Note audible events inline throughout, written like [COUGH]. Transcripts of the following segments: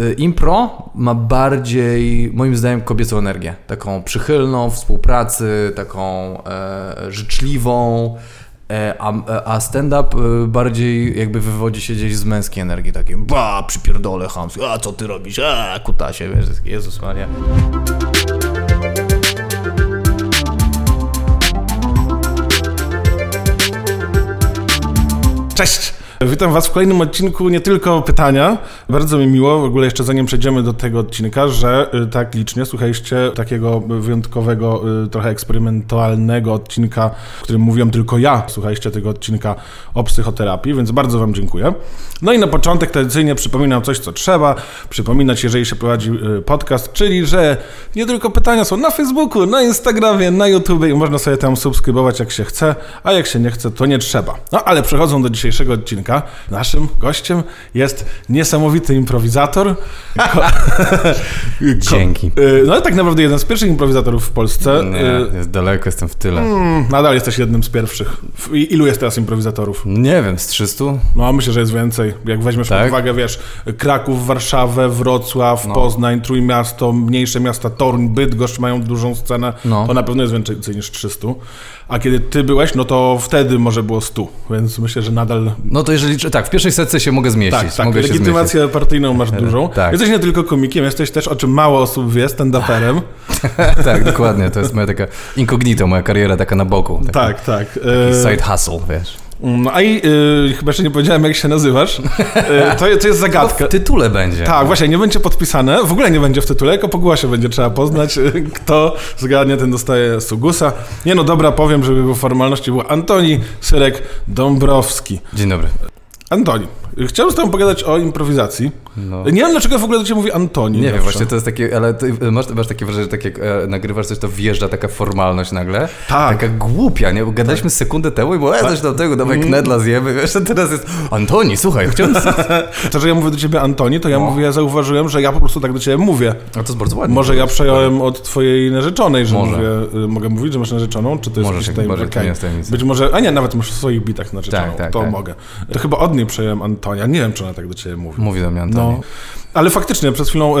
y, impro ma bardziej, moim zdaniem, kobiecą energię. Taką przychylną, współpracy, taką e, życzliwą. E, A, a stand-up y, bardziej jakby wywodzi się gdzieś z męskiej energii, takiej ba, przypierdolę chamskie, a co ty robisz, a kutasie, wiesz, Jezus Maria. Cześć! Witam Was w kolejnym odcinku Nie tylko pytania. Bardzo mi miło, w ogóle jeszcze zanim przejdziemy do tego odcinka, że y, tak licznie słuchaliście takiego wyjątkowego, y, trochę eksperymentalnego odcinka, w którym mówiłem tylko ja. Słuchaliście tego odcinka o psychoterapii, więc bardzo Wam dziękuję. No i na początek tradycyjnie przypominam coś, co trzeba przypominać, jeżeli się prowadzi y, podcast, czyli że nie tylko pytania są na Facebooku, na Instagramie, na YouTube i można sobie tam subskrybować jak się chce, a jak się nie chce, to nie trzeba. No ale przechodząc do dzisiejszego odcinka, naszym gościem jest niesamowity improwizator. Ko- [LAUGHS] Dzięki. Y, No tak naprawdę jeden z pierwszych improwizatorów w Polsce. Nie, Y, jest daleko, jestem w tyle. mm, Nadal jesteś jednym z pierwszych. Ilu jest teraz improwizatorów? Nie wiem, z 300? No, myślę, że jest więcej. Jak weźmiesz pod Tak? uwagę, wiesz, Kraków, Warszawę, Wrocław, No. Poznań, Trójmiasto, mniejsze miasta, Toruń, Bydgoszcz mają dużą scenę, No. to na pewno jest więcej niż 300. A kiedy ty byłeś, no to wtedy może było 100, więc myślę, że nadal No to jeżeli, tak, w pierwszej setce się mogę zmieścić. Tak, tak. mogę. Legitymację partyjną masz dużą. [LAUGHS] tak. Jesteś nie tylko komikiem, jesteś też, o czym mało osób wie, stand-uperem. [LAUGHS] tak, dokładnie. To jest moja taka incognito, moja kariera taka na boku. Taki tak, tak. Side hustle, wiesz. No a i y, chyba jeszcze nie powiedziałem, jak się nazywasz. Y, to, to jest zagadka. W tytule będzie. Tak, właśnie, nie będzie podpisane, w ogóle nie będzie w tytule, tylko po głosie będzie trzeba poznać, y, kto zgadnie, ten dostaje Sugusa. Nie no, dobra, powiem, żeby było formalności, był Antoni Syrek Dąbrowski. Dzień dobry. Antoni, chciałem z tobą pogadać o improwizacji. No. Nie wiem, dlaczego w ogóle do ciebie mówi Antoni. Nie wiem, właśnie to jest takie, ale masz, masz takie wrażenie, że tak jak e, nagrywasz coś, to wjeżdża taka formalność nagle. Tak. Taka głupia, nie? Bo gadaliśmy sekundę temu i było, e, coś do tego, dawaj Mm. knedla zjemy, wiesz, a teraz jest, Antoni, słuchaj, chciałem... [LAUGHS] To, że ja mówię do ciebie Antoni, to ja No. mówię, ja zauważyłem, że ja po prostu tak do ciebie mówię. A to jest bardzo ładnie. Może ja przejąłem od twojej narzeczonej, że Może. mówię, y, mogę mówić, że masz narzeczoną, czy to jest Możesz, jakiś jest tajemnica. Być może, a nie, nawet masz w swoich bitach narzeczoną, Tak, tak, to tak. mogę. To chyba od niej przejąłem Antonia, nie wiem, czy ona tak do ciebie mówi. Mówi do mnie Antoni. No. Ale faktycznie, przed chwilą y,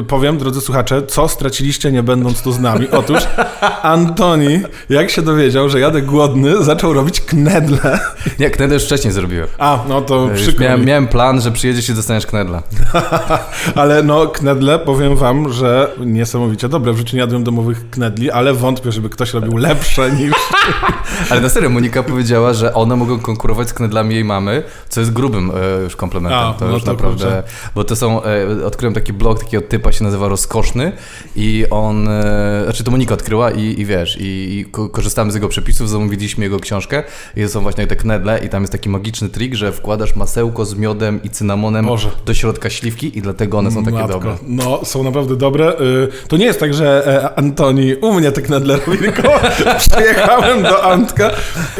y, powiem, drodzy słuchacze, co straciliście nie będąc tu z nami. Otóż [LAUGHS] Antoni, jak się dowiedział, że jadę głodny, zaczął robić knedle. Nie, knedla już wcześniej zrobiłem. A, no to Już przykro miałem, mi. miałem plan, że przyjedziesz i dostaniesz knedla. [LAUGHS] Ale no, knedle, powiem wam, że niesamowicie dobre. W życiu nie jadłem domowych knedli, ale wątpię, żeby ktoś robił lepsze niż... [LAUGHS] Ale na serio, Monika powiedziała, że one mogą konkurować z knedlami jej mamy, co jest grubym e, już komplementem. A, to no już to naprawdę. kurczę. Bo to są. E, odkryłem taki blog takiego typa, się nazywa Rozkoszny i on. E, znaczy to Monika odkryła i, i wiesz, i, i ko- korzystamy z jego przepisów, zamówiliśmy jego książkę i to są właśnie te knedle i tam jest taki magiczny trik, że wkładasz masełko z miodem i cynamonem Boże. do środka śliwki i dlatego one są takie Matko. dobre. No, są naprawdę dobre. Y, To nie jest tak, że e, Antoni u mnie te knedle robi, tylko [LAUGHS] przyjechałem do Antka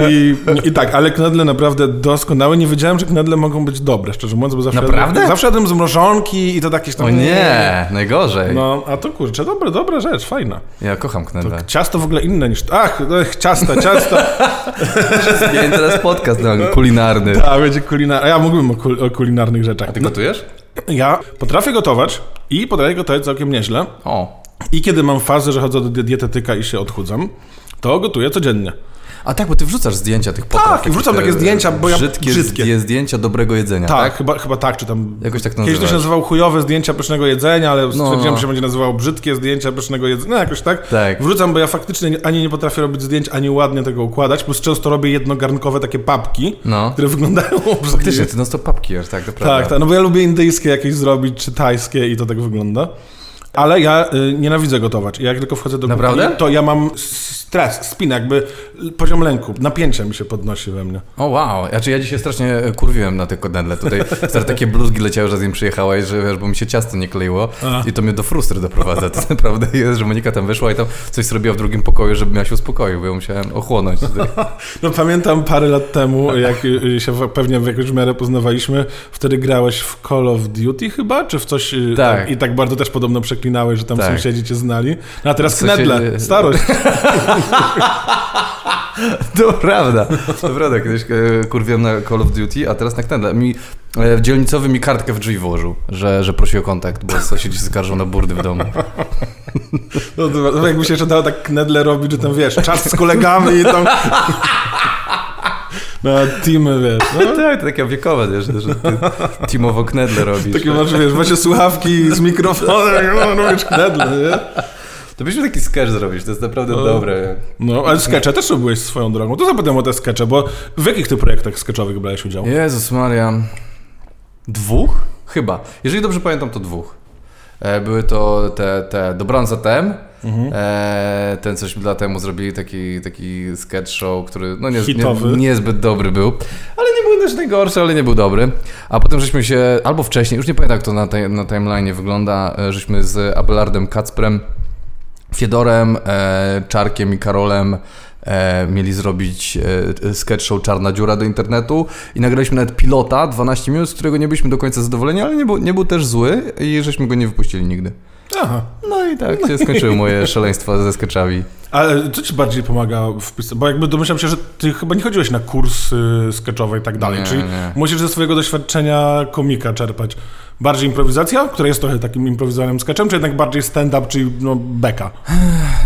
i, i tak, ale knedle naprawdę doskonałe. Nie wiedziałem, że knedle mogą być dobre, szczerze mówiąc, bo zawsze Naprawdę? Jadłem, zawsze jadłem z mrożonki i to jakieś tam... O nie, najgorzej. No, a to kurczę, dobre, dobra rzecz, fajna. Ja kocham knedle. Ciasto w ogóle inne niż... Ach, ech, ciasta, ciasta. Zmień teraz podcast [LAUGHS] no, kulinarny. A, będzie kulinar... Ja mógłbym o, kul... o kulinarnych rzeczach. Ty gotujesz? Ja potrafię gotować i potrafię gotować całkiem nieźle. O. I kiedy mam fazę, że chodzę do di- dietetyka i się odchudzam, to gotuję codziennie. A tak, bo ty wrzucasz zdjęcia tych potraw. Tak, i wrzucam takie zdjęcia, bo ja- brzydkie, brzydkie. zdjęcia dobrego jedzenia, Tak, tak? Chyba, chyba tak, czy tam... Jakoś tak to Kiedyś to się nazywałeś. nazywał chujowe zdjęcia pysznego jedzenia, ale stwierdziłem, no. że się będzie nazywało brzydkie zdjęcia pysznego jedzenia. No jakoś tak. Tak. Wrzucam, bo ja faktycznie nie- ani nie potrafię robić zdjęć, ani ładnie tego układać, plus często robię jednogarnkowe takie papki, No. które wyglądają [LAUGHS] Faktycznie, ty no to papki jesz, tak, to prawda. Tak, tak, no bo ja lubię indyjskie jakieś zrobić, czy tajskie i to tak wygląda. Ale ja y, nienawidzę gotować. I jak tylko wchodzę do Naprawdę? kuchni, to ja mam stres, spin, jakby poziom lęku, napięcia mi się podnosi we mnie. O wow, znaczy ja dzisiaj strasznie e, kurwiłem na te kodedle. Tutaj [LAUGHS] stare takie bluzgi leciały, że z nim przyjechałeś, że wiesz, bo mi się ciasto nie kleiło A. i to mnie do frustry doprowadza. To [LAUGHS] naprawdę jest, że Monika tam wyszła i tam coś zrobiła w drugim pokoju, żeby ja się uspokoił, bo ja musiałem ochłonąć. [LAUGHS] No pamiętam parę lat temu, jak y, się w- pewnie w jakąś miarę poznawaliśmy, wtedy grałeś w Call of Duty chyba, czy w coś y, Tak. tam, i tak bardzo też podobno przeklinałeś, że tam Tak. sąsiedzi cię znali. No a teraz Sąsiedzi- knedle, starość. [LAUGHS] To prawda. To prawda, kiedyś e, kurwiłem na Call of Duty, a teraz na knedle. Mi E, Dzielnicowy mi kartkę w drzwi włożył, że, że prosi o kontakt, bo sąsiedzi skarżą na burdy w domu. No, to, to jakby się jeszcze dało tak knedle robić, że tam wiesz, czas z kolegami i tam... [LAUGHS] No, teamy, wiesz. No. [LAUGHS] tak, to takie wiekowe, wiesz, że ty teamowo knedle robisz. Takie masz, wiesz, macie słuchawki z mikrofonem, no, robisz knedle, nie? To byśmy taki sketch zrobić, to jest naprawdę dobre. No, ale skecze też robiłeś swoją drogą. To zapytam o te skecze, bo w jakich ty projektach sketchowych brałeś udział? Jezus Maria. Dwóch? Chyba. Jeżeli dobrze pamiętam, to dwóch. E, Były to te, te Dobranoc ATM. E, ten coś dla temu zrobili taki, taki sketch show, który no nie, Hitowy. nie, niezbyt dobry był, ale nie był też najgorszy, ale nie był dobry. A potem żeśmy się, albo wcześniej, już nie pamiętam jak to na, tej, na timeline wygląda, e, żeśmy z Abelardem Kacprem, Fiedorem, e, Czarkiem i Karolem e, mieli zrobić e, sketch show Czarna Dziura do internetu i nagraliśmy nawet pilota 12 minut, z którego nie byliśmy do końca zadowoleni, ale nie był, nie był też zły i żeśmy go nie wypuścili nigdy. Aha. No i tak się skończyły moje szaleństwa ze sketchami. Ale co ci bardziej pomaga w pisaniu? Bo jakby domyślam się, że ty chyba nie chodziłeś na kursy sketchowe i tak dalej, Nie, czyli nie. musisz ze swojego doświadczenia komika czerpać. Bardziej improwizacja, która jest trochę takim improwizowanym sketchem, czy jednak bardziej stand-up, czyli no beka?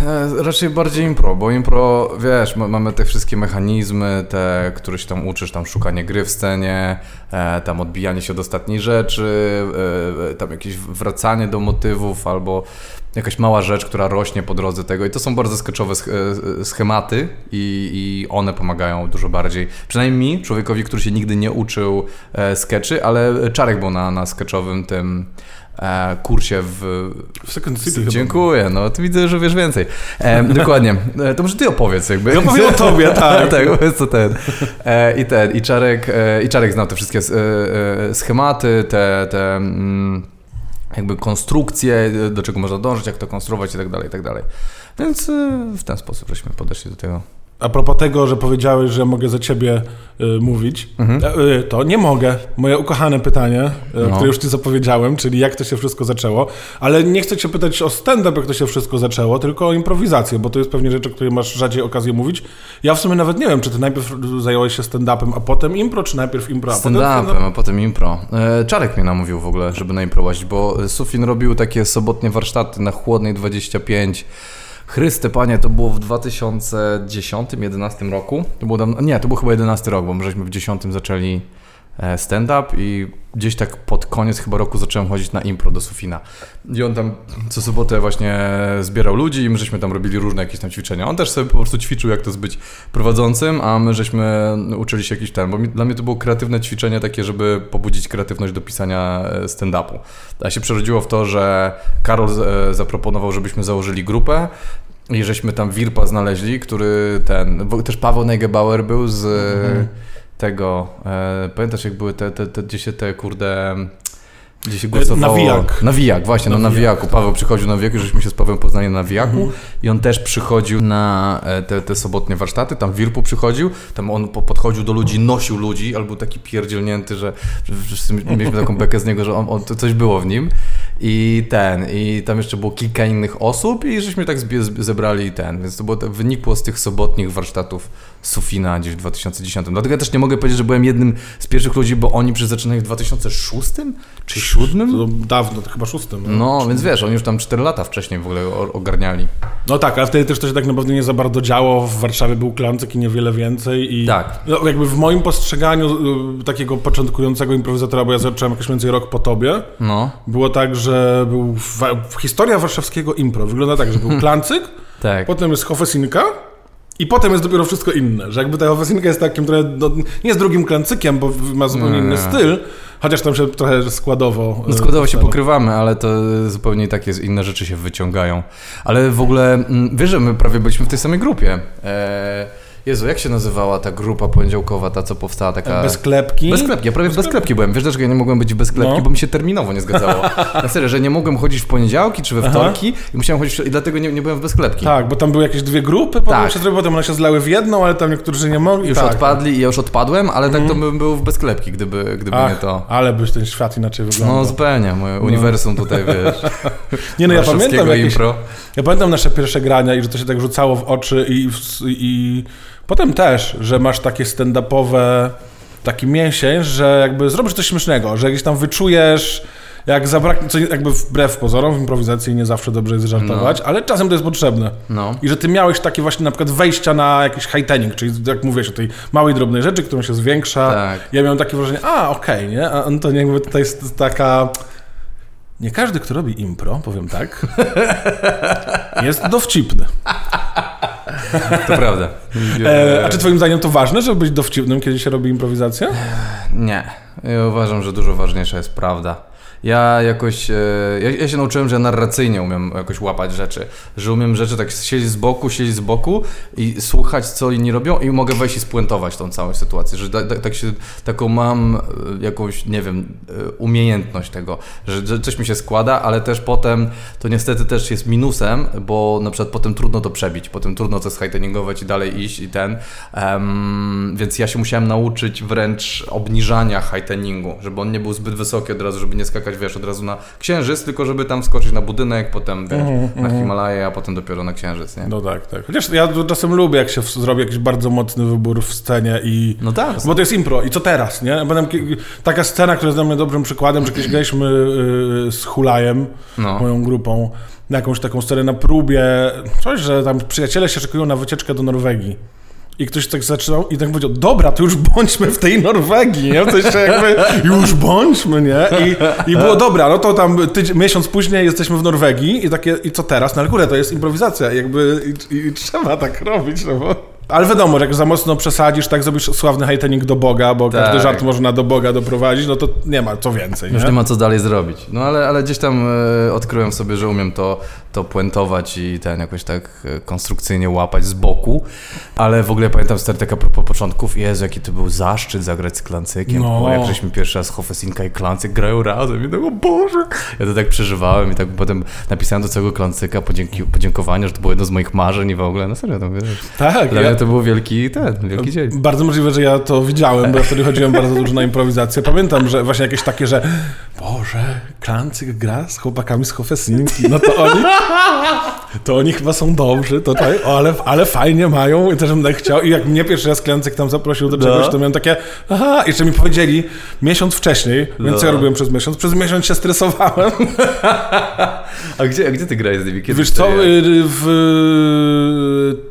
E, Raczej bardziej impro, bo impro, wiesz, ma- mamy te wszystkie mechanizmy, te, które się tam uczysz, tam szukanie gry w scenie, e, tam odbijanie się od ostatniej rzeczy, e, tam jakieś wracanie do motywów albo jakaś mała rzecz, która rośnie po drodze tego i to są bardzo sketchowe e, schematy i, i one pomagają dużo bardziej. Przynajmniej mi, człowiekowi, który się nigdy nie uczył e, sketchy, ale Czarek był na, na sketchowym tym e, kursie w, W Second City. Dziękuję, no to widzę, że wiesz więcej. E, [LAUGHS] dokładnie. E, to może ty opowiedz jakby. Ja powiem o tobie, [LAUGHS] tak. tak, powiedz co ten. E, I ten, i Czarek, i Czarek znał te wszystkie schematy, te, te mm, jakby konstrukcje, do czego można dążyć, jak to konstruować i tak dalej, i tak dalej. Więc e, w ten sposób żeśmy podeszli do tego. A propos tego, że powiedziałeś, że mogę za ciebie y, mówić, e, y, to nie mogę. Moje ukochane pytanie, y, No. które już ci zapowiedziałem, czyli jak to się wszystko zaczęło. Ale nie chcę cię pytać o stand-up, jak to się wszystko zaczęło, tylko o improwizację, bo to jest pewnie rzecz, o której masz rzadziej okazję mówić. Ja w sumie nawet nie wiem, czy ty najpierw zająłeś się stand-upem, a potem impro, czy najpierw impro, a potem Stand-upem, a potem impro. E, Czarek mnie namówił w ogóle, żeby na impro łazić, bo Sufin robił takie sobotnie warsztaty na Chłodnej 25. Chryste panie, to było w 2010-2011 roku. To było dawno, nie, to był chyba 11 rok, bo my żeśmy w 10 zaczęli stand-up i gdzieś tak pod koniec chyba roku zacząłem chodzić na impro do Sufina. I on tam co sobotę właśnie zbierał ludzi i my żeśmy tam robili różne jakieś tam ćwiczenia. On też sobie po prostu ćwiczył, jak to być prowadzącym, a my żeśmy uczyli się jakiś ten, bo mi, dla mnie to było kreatywne ćwiczenie takie, żeby pobudzić kreatywność do pisania e, stand-upu. A się przerodziło w to, że Karol e, zaproponował, żebyśmy założyli grupę i żeśmy tam Wirpa znaleźli, który ten, też Paweł Neugebauer był z tego, e, pamiętasz jak były te, te, te, gdzie się te kurde... Gdzie się głosowało? Nawijak. Nawijak, właśnie, no na Wijaku. Paweł przychodził na Wijaku, żeśmy się z Pawłem poznali na Wijaku i on też przychodził na e, te, te sobotnie warsztaty, tam Wirpu przychodził, tam on po- podchodził do ludzi, nosił ludzi, albo taki pierdzielnięty, że, że wszyscy mieliśmy taką bekę z niego, że on, on, coś było w nim i ten, i tam jeszcze było kilka innych osób i żeśmy tak zebrali ten, więc to było, to wynikło z tych sobotnich warsztatów Sufina gdzieś w 2010. Dlatego ja też nie mogę powiedzieć, że byłem jednym z pierwszych ludzi, bo oni zaczynali w 2006 czy 2007? To dawno, to chyba szóstym. No, więc wiesz, oni już tam 4 lata wcześniej w ogóle ogarniali. No tak, ale wtedy też to się tak naprawdę nie za bardzo działo. W Warszawie był klancyk i niewiele więcej. I Tak. No, jakby w moim postrzeganiu y, takiego początkującego improwizatora, bo ja zacząłem jakoś mniej więcej rok po tobie, No, było tak, że był historia warszawskiego impro. Wygląda tak, że był [LAUGHS] klancyk, tak. potem jest hofesinka i potem jest dopiero wszystko inne. Że jakby ta hofesinka jest takim trochę, no, nie jest drugim klancykiem, bo ma zupełnie Nie. inny styl, chociaż tam się trochę składowo... y, Składowo się pokrywamy, ale to zupełnie tak jest, inne rzeczy się wyciągają. Ale w ogóle, mm, wiesz, że my prawie byliśmy w tej samej grupie. Eee, Jezu, jak się nazywała ta grupa poniedziałkowa, ta co powstała, taka... Bez klepki. Bez klepki, ja prawie bez klepki byłem. Wiesz dlaczego ja nie mogłem być bez klepki, No. bo mi się terminowo nie zgadzało. [LAUGHS] Na serio, że nie mogłem chodzić w poniedziałki czy we Aha. wtorki i musiałem chodzić, i dlatego nie, nie byłem w bez klepki. Tak, bo tam były jakieś dwie grupy, potem Tak. się zrobiło, potem one się zlały w jedną, ale tam niektórzy nie mogli. Już tak. odpadli i ja już odpadłem, ale tak to bym był w bezklepki, gdyby, gdyby nie Ach, to. ale byś ten świat inaczej wyglądał. No zupełnie, moje uniwersum tutaj, wiesz, [LAUGHS] nie no, ja pamiętam jakieś. Ja pamiętam nasze pierwsze grania i że to się tak rzucało w oczy i, i potem też, że masz takie stand-upowe taki mięsień, że jakby zrobisz coś śmiesznego, że gdzieś tam wyczujesz, jak zabraknie, co jakby wbrew pozorom w improwizacji nie zawsze dobrze jest żartować, ale czasem to jest potrzebne. No. I że ty miałeś takie właśnie na przykład wejścia na jakiś hightening, czyli jak mówiłeś o tej małej, drobnej rzeczy, którą się zwiększa. Tak. Ja miałem takie wrażenie, a okej, nie? A Anton jakby tutaj jest taka... Nie każdy, kto robi impro, powiem tak, [LAUGHS] jest dowcipny. [LAUGHS] To prawda. E, a czy twoim zdaniem to ważne, żeby być dowcipnym, kiedy się robi improwizację? Nie. Ja uważam, że dużo ważniejsza jest prawda. Ja jakoś, e, ja, ja się nauczyłem, że narracyjnie umiem jakoś łapać rzeczy, że umiem rzeczy tak siedzieć z boku, siedzieć z boku i słuchać, co inni robią i mogę wejść i spuentować tą całą sytuację, że da, da, tak się, taką mam e, jakąś, nie wiem, e, umiejętność tego, że, że coś mi się składa, ale też potem to niestety też jest minusem, bo na przykład potem trudno to przebić, potem trudno to zhighteningować i dalej iść i ten, Em, więc ja się musiałem nauczyć wręcz obniżania heighteningu, żeby on nie był zbyt wysoki od razu, żeby nie skakać, wiesz, od razu na księżyc, tylko żeby tam skoczyć na budynek, potem, wiesz, na Himalaje, a potem dopiero na księżyc, nie? No tak, tak. Chociaż ja czasem lubię, jak się zrobi jakiś bardzo mocny wybór w scenie i... No tak. Bo to jest impro i co teraz, nie? Potem taka scena, która jest dla mnie dobrym przykładem, że kiedyś [CLEARS THROAT] graliśmy y, z Hulajem, No. moją grupą, na jakąś taką scenę na próbie, coś, że tam przyjaciele się szykują na wycieczkę do Norwegii. I ktoś tak zaczynał i tak powiedział, dobra, to już bądźmy w tej Norwegii, nie? W sensie jakby, już bądźmy, nie? I, i było dobra, no to tam tydzień, miesiąc później jesteśmy w Norwegii i takie, i co teraz? No ale kurde, to jest improwizacja, jakby i, i, trzeba tak robić, no bo... Ale wiadomo, że jak za mocno przesadzisz, tak zrobisz sławny heightening do Boga, bo Tak. każdy żart można do Boga doprowadzić, no to nie ma co więcej, Już nie? nie ma co dalej zrobić. No ale, ale gdzieś tam e, odkryłem sobie, że umiem to, to puentować i ten jakoś tak e, konstrukcyjnie łapać z boku. Ale w ogóle pamiętam stary tak a propos początków, Jezu, jaki to był zaszczyt zagrać z Klancykiem. No. No. Jak żeśmy pierwszy raz Hofesinka i Klancyk grają razem i tak, o Boże! Ja to tak przeżywałem i tak potem napisałem do całego Klancyka podzięki, podziękowania, że to było jedno z moich marzeń i w ogóle, no serio, to wiesz. Tak, Dla ja, mnie to był wielki ten, wielki dzień. Bardzo możliwe, że ja to widziałem, bo ja wtedy chodziłem bardzo dużo na improwizację. Pamiętam, że właśnie jakieś takie, że Boże, Klancyk gra z chłopakami z Hofesinki, no to oni to oni chyba są dobrzy, to tutaj, ale, ale fajnie mają i też bym tak chciał. I jak mnie pierwszy raz Klancyk tam zaprosił do No. czegoś, to miałem takie, aha, jeszcze mi powiedzieli miesiąc wcześniej, więc No. co ja robiłem przez miesiąc? Przez miesiąc się stresowałem. [LAUGHS] A gdzie, a gdzie ty grałeś z nimi? Kiedy Wiesz co, y, w...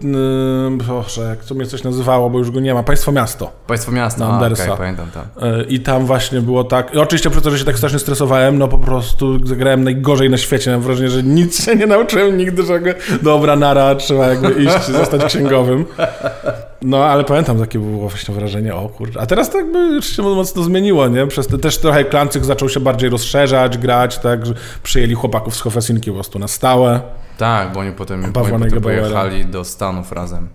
y, Boże, jak to mnie coś nazywało, bo już go nie ma. Państwo Miasto. Państwo miasta, Na Andersa. okej, pamiętam, tak. Y, I tam właśnie było tak. I oczywiście przez to, że się tak strasznie stresowałem, no po prostu zagrałem najgorzej na świecie. Mam wrażenie, że nic się nie nauczyłem nigdy, że jakby, dobra, nara, trzeba jakby iść, zostać księgowym. No, ale pamiętam takie było właśnie wrażenie, o kurczę. A teraz tak by już się mocno zmieniło, nie? Przez te, też trochę Klancyk zaczął się bardziej rozszerzać, grać, tak, że przyjęli chłopaków z Hofesinki po prostu na stałe. Tak, bo oni potem, oni potem pojechali do Stanów razem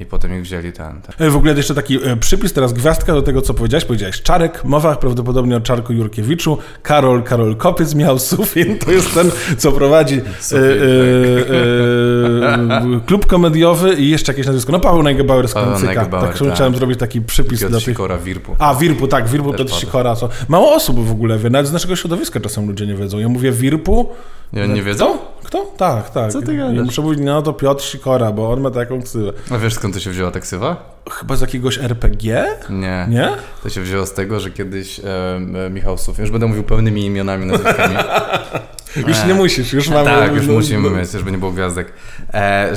i potem ich wzięli ten. ten. E, W ogóle jeszcze taki e, przypis, teraz gwiazdka do tego, co powiedziałeś. Powiedziałeś Czarek, mowa prawdopodobnie o Czarku Jurkiewiczu. Karol, Karol Kopiec miał [LAUGHS] Sufin, to jest ten, co prowadzi e, Sufin, e, e, klub komediowy i jeszcze jakieś nazwisko. No Paweł Neugebauer z. Neugebauer, Tak, tak. chciałem zrobić taki przypis Piotr dla tych... Sikora, Wirpu. A, Wirpu, tak, Wirpu, Też Piotr. Sikora. Co? Mało osób w ogóle wie, nawet z naszego środowiska czasem ludzie nie wiedzą. Ja mówię Wirpu. Nie, nie wiedzą? Kto? Tak, tak. Co ty gadasz? muszę mówić, no to Piotr Sikora, bo on ma taką ksywę. A wiesz skąd to się wzięła ta ksywa? Chyba z jakiegoś RPG? Nie. Nie? To się wzięło z tego, że kiedyś e, e, Michał Sufin, już będę mówił pełnymi imionami, nazwiskami. [LAUGHS] Już nie musisz, już mamy... tak, już musimy mieć, żeby nie było gwiazdek. E, e,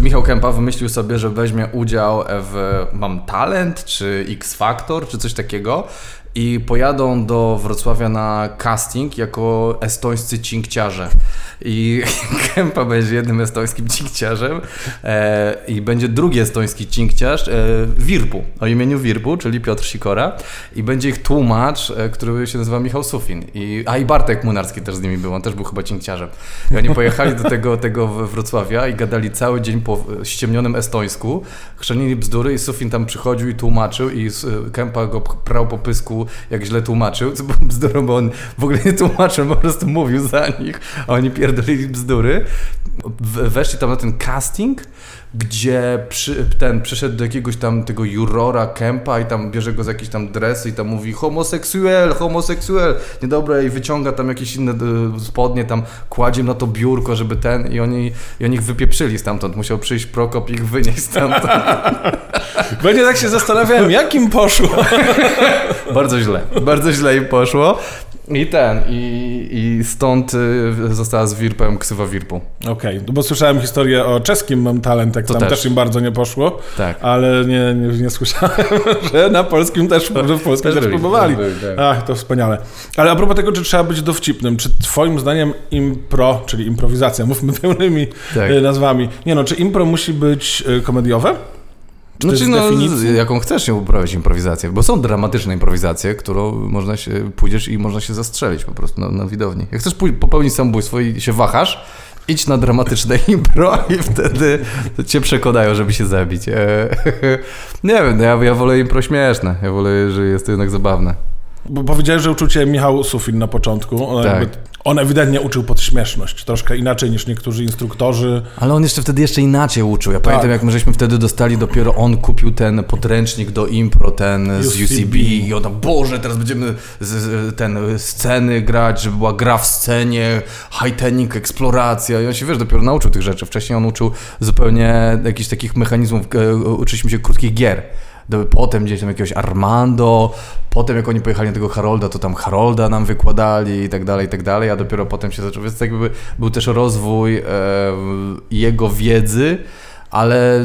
Michał Kępa wymyślił sobie, że weźmie udział w Mam Talent, czy X Factor, czy coś takiego i pojadą do Wrocławia na casting jako estońscy cinkciarze. I [LAUGHS] Kępa będzie jednym estońskim cinkciarzem e, i będzie drugi estoński cinkciarz e, Wirpu, o imieniu Wirpu, czyli Piotr Sikora i będzie ich tłumacz, e, który się nazywa Michał Sufin. I, a i Bartek Munarski też z nimi był, on też był chyba cinkciarzem. I oni pojechali do tego, tego Wrocławia i gadali cały dzień po e, ściemnionym estońsku, chrzanili bzdury i Sufin tam przychodził i tłumaczył i s- Kępa go prał po pysku, jak źle tłumaczył, co było bzdurą, bo on w ogóle nie tłumaczył, po prostu mówił za nich, a oni pierdolili bzdury. weszli tam na ten casting, gdzie przy, ten przyszedł do jakiegoś tam tego jurora Kempa i tam bierze go z jakiejś tam dresy i tam mówi homoseksuel, homoseksuel, niedobre i wyciąga tam jakieś inne e, spodnie, tam kładzie na to biurko, żeby ten i oni, i oni ich wypieprzyli stamtąd. Musiał przyjść Prokop i ich wynieść stamtąd. [LAUGHS] Będzie tak się zastanawiałem, jak im poszło. [LAUGHS] bardzo źle, bardzo źle im poszło. I ten, i, i stąd y, została z Wirpem ksywa Wirpu. Okej, no bo słyszałem historię o czeskim Mam Talent, jak To tam też. też. im bardzo nie poszło, Tak. ale nie, nie, nie słyszałem, [LAUGHS] że na polskim też, że w polskim Też też, próbowali. tak. Ach, to wspaniale. Ale a propos tego, czy trzeba być dowcipnym, czy twoim zdaniem impro, czyli improwizacja, mówmy [LAUGHS] pełnymi Tak. e, nazwami, nie no, czy impro musi być e, komediowe? Czy Znaczy, no, definicji? jaką chcesz się uprawiać improwizację, bo są dramatyczne improwizacje, którą można się, pójdziesz i można się zastrzelić po prostu na, na widowni. Jak chcesz popełnić samobójstwo i się wahasz, idź na dramatyczne [LAUGHS] impro i wtedy cię przekonają, żeby się zabić. E, [LAUGHS] nie wiem, no ja, ja wolę impro śmieszne, ja wolę, że jest to jednak zabawne. Bo powiedziałeś, że uczył cię Michał Sufin na początku. On, Tak. jakby, on ewidentnie uczył pod śmieszność, troszkę inaczej niż niektórzy instruktorzy. Ale on jeszcze wtedy jeszcze inaczej uczył. Ja pamiętam, jak my żeśmy wtedy dostali, dopiero on kupił ten podręcznik do impro, ten z UCB. UCB i on tam, Boże, teraz będziemy z, z, ten sceny grać, żeby była gra w scenie, high-tening, eksploracja i on się, wiesz, dopiero nauczył tych rzeczy. Wcześniej on uczył zupełnie jakichś takich mechanizmów, e, uczyliśmy się krótkich gier. Potem gdzieś tam jakiegoś Armando, potem jak oni pojechali na tego Harolda, to tam Harolda nam wykładali i tak dalej, i tak dalej, a dopiero potem się zaczął, więc tak jakby był też rozwój e, jego wiedzy, ale e,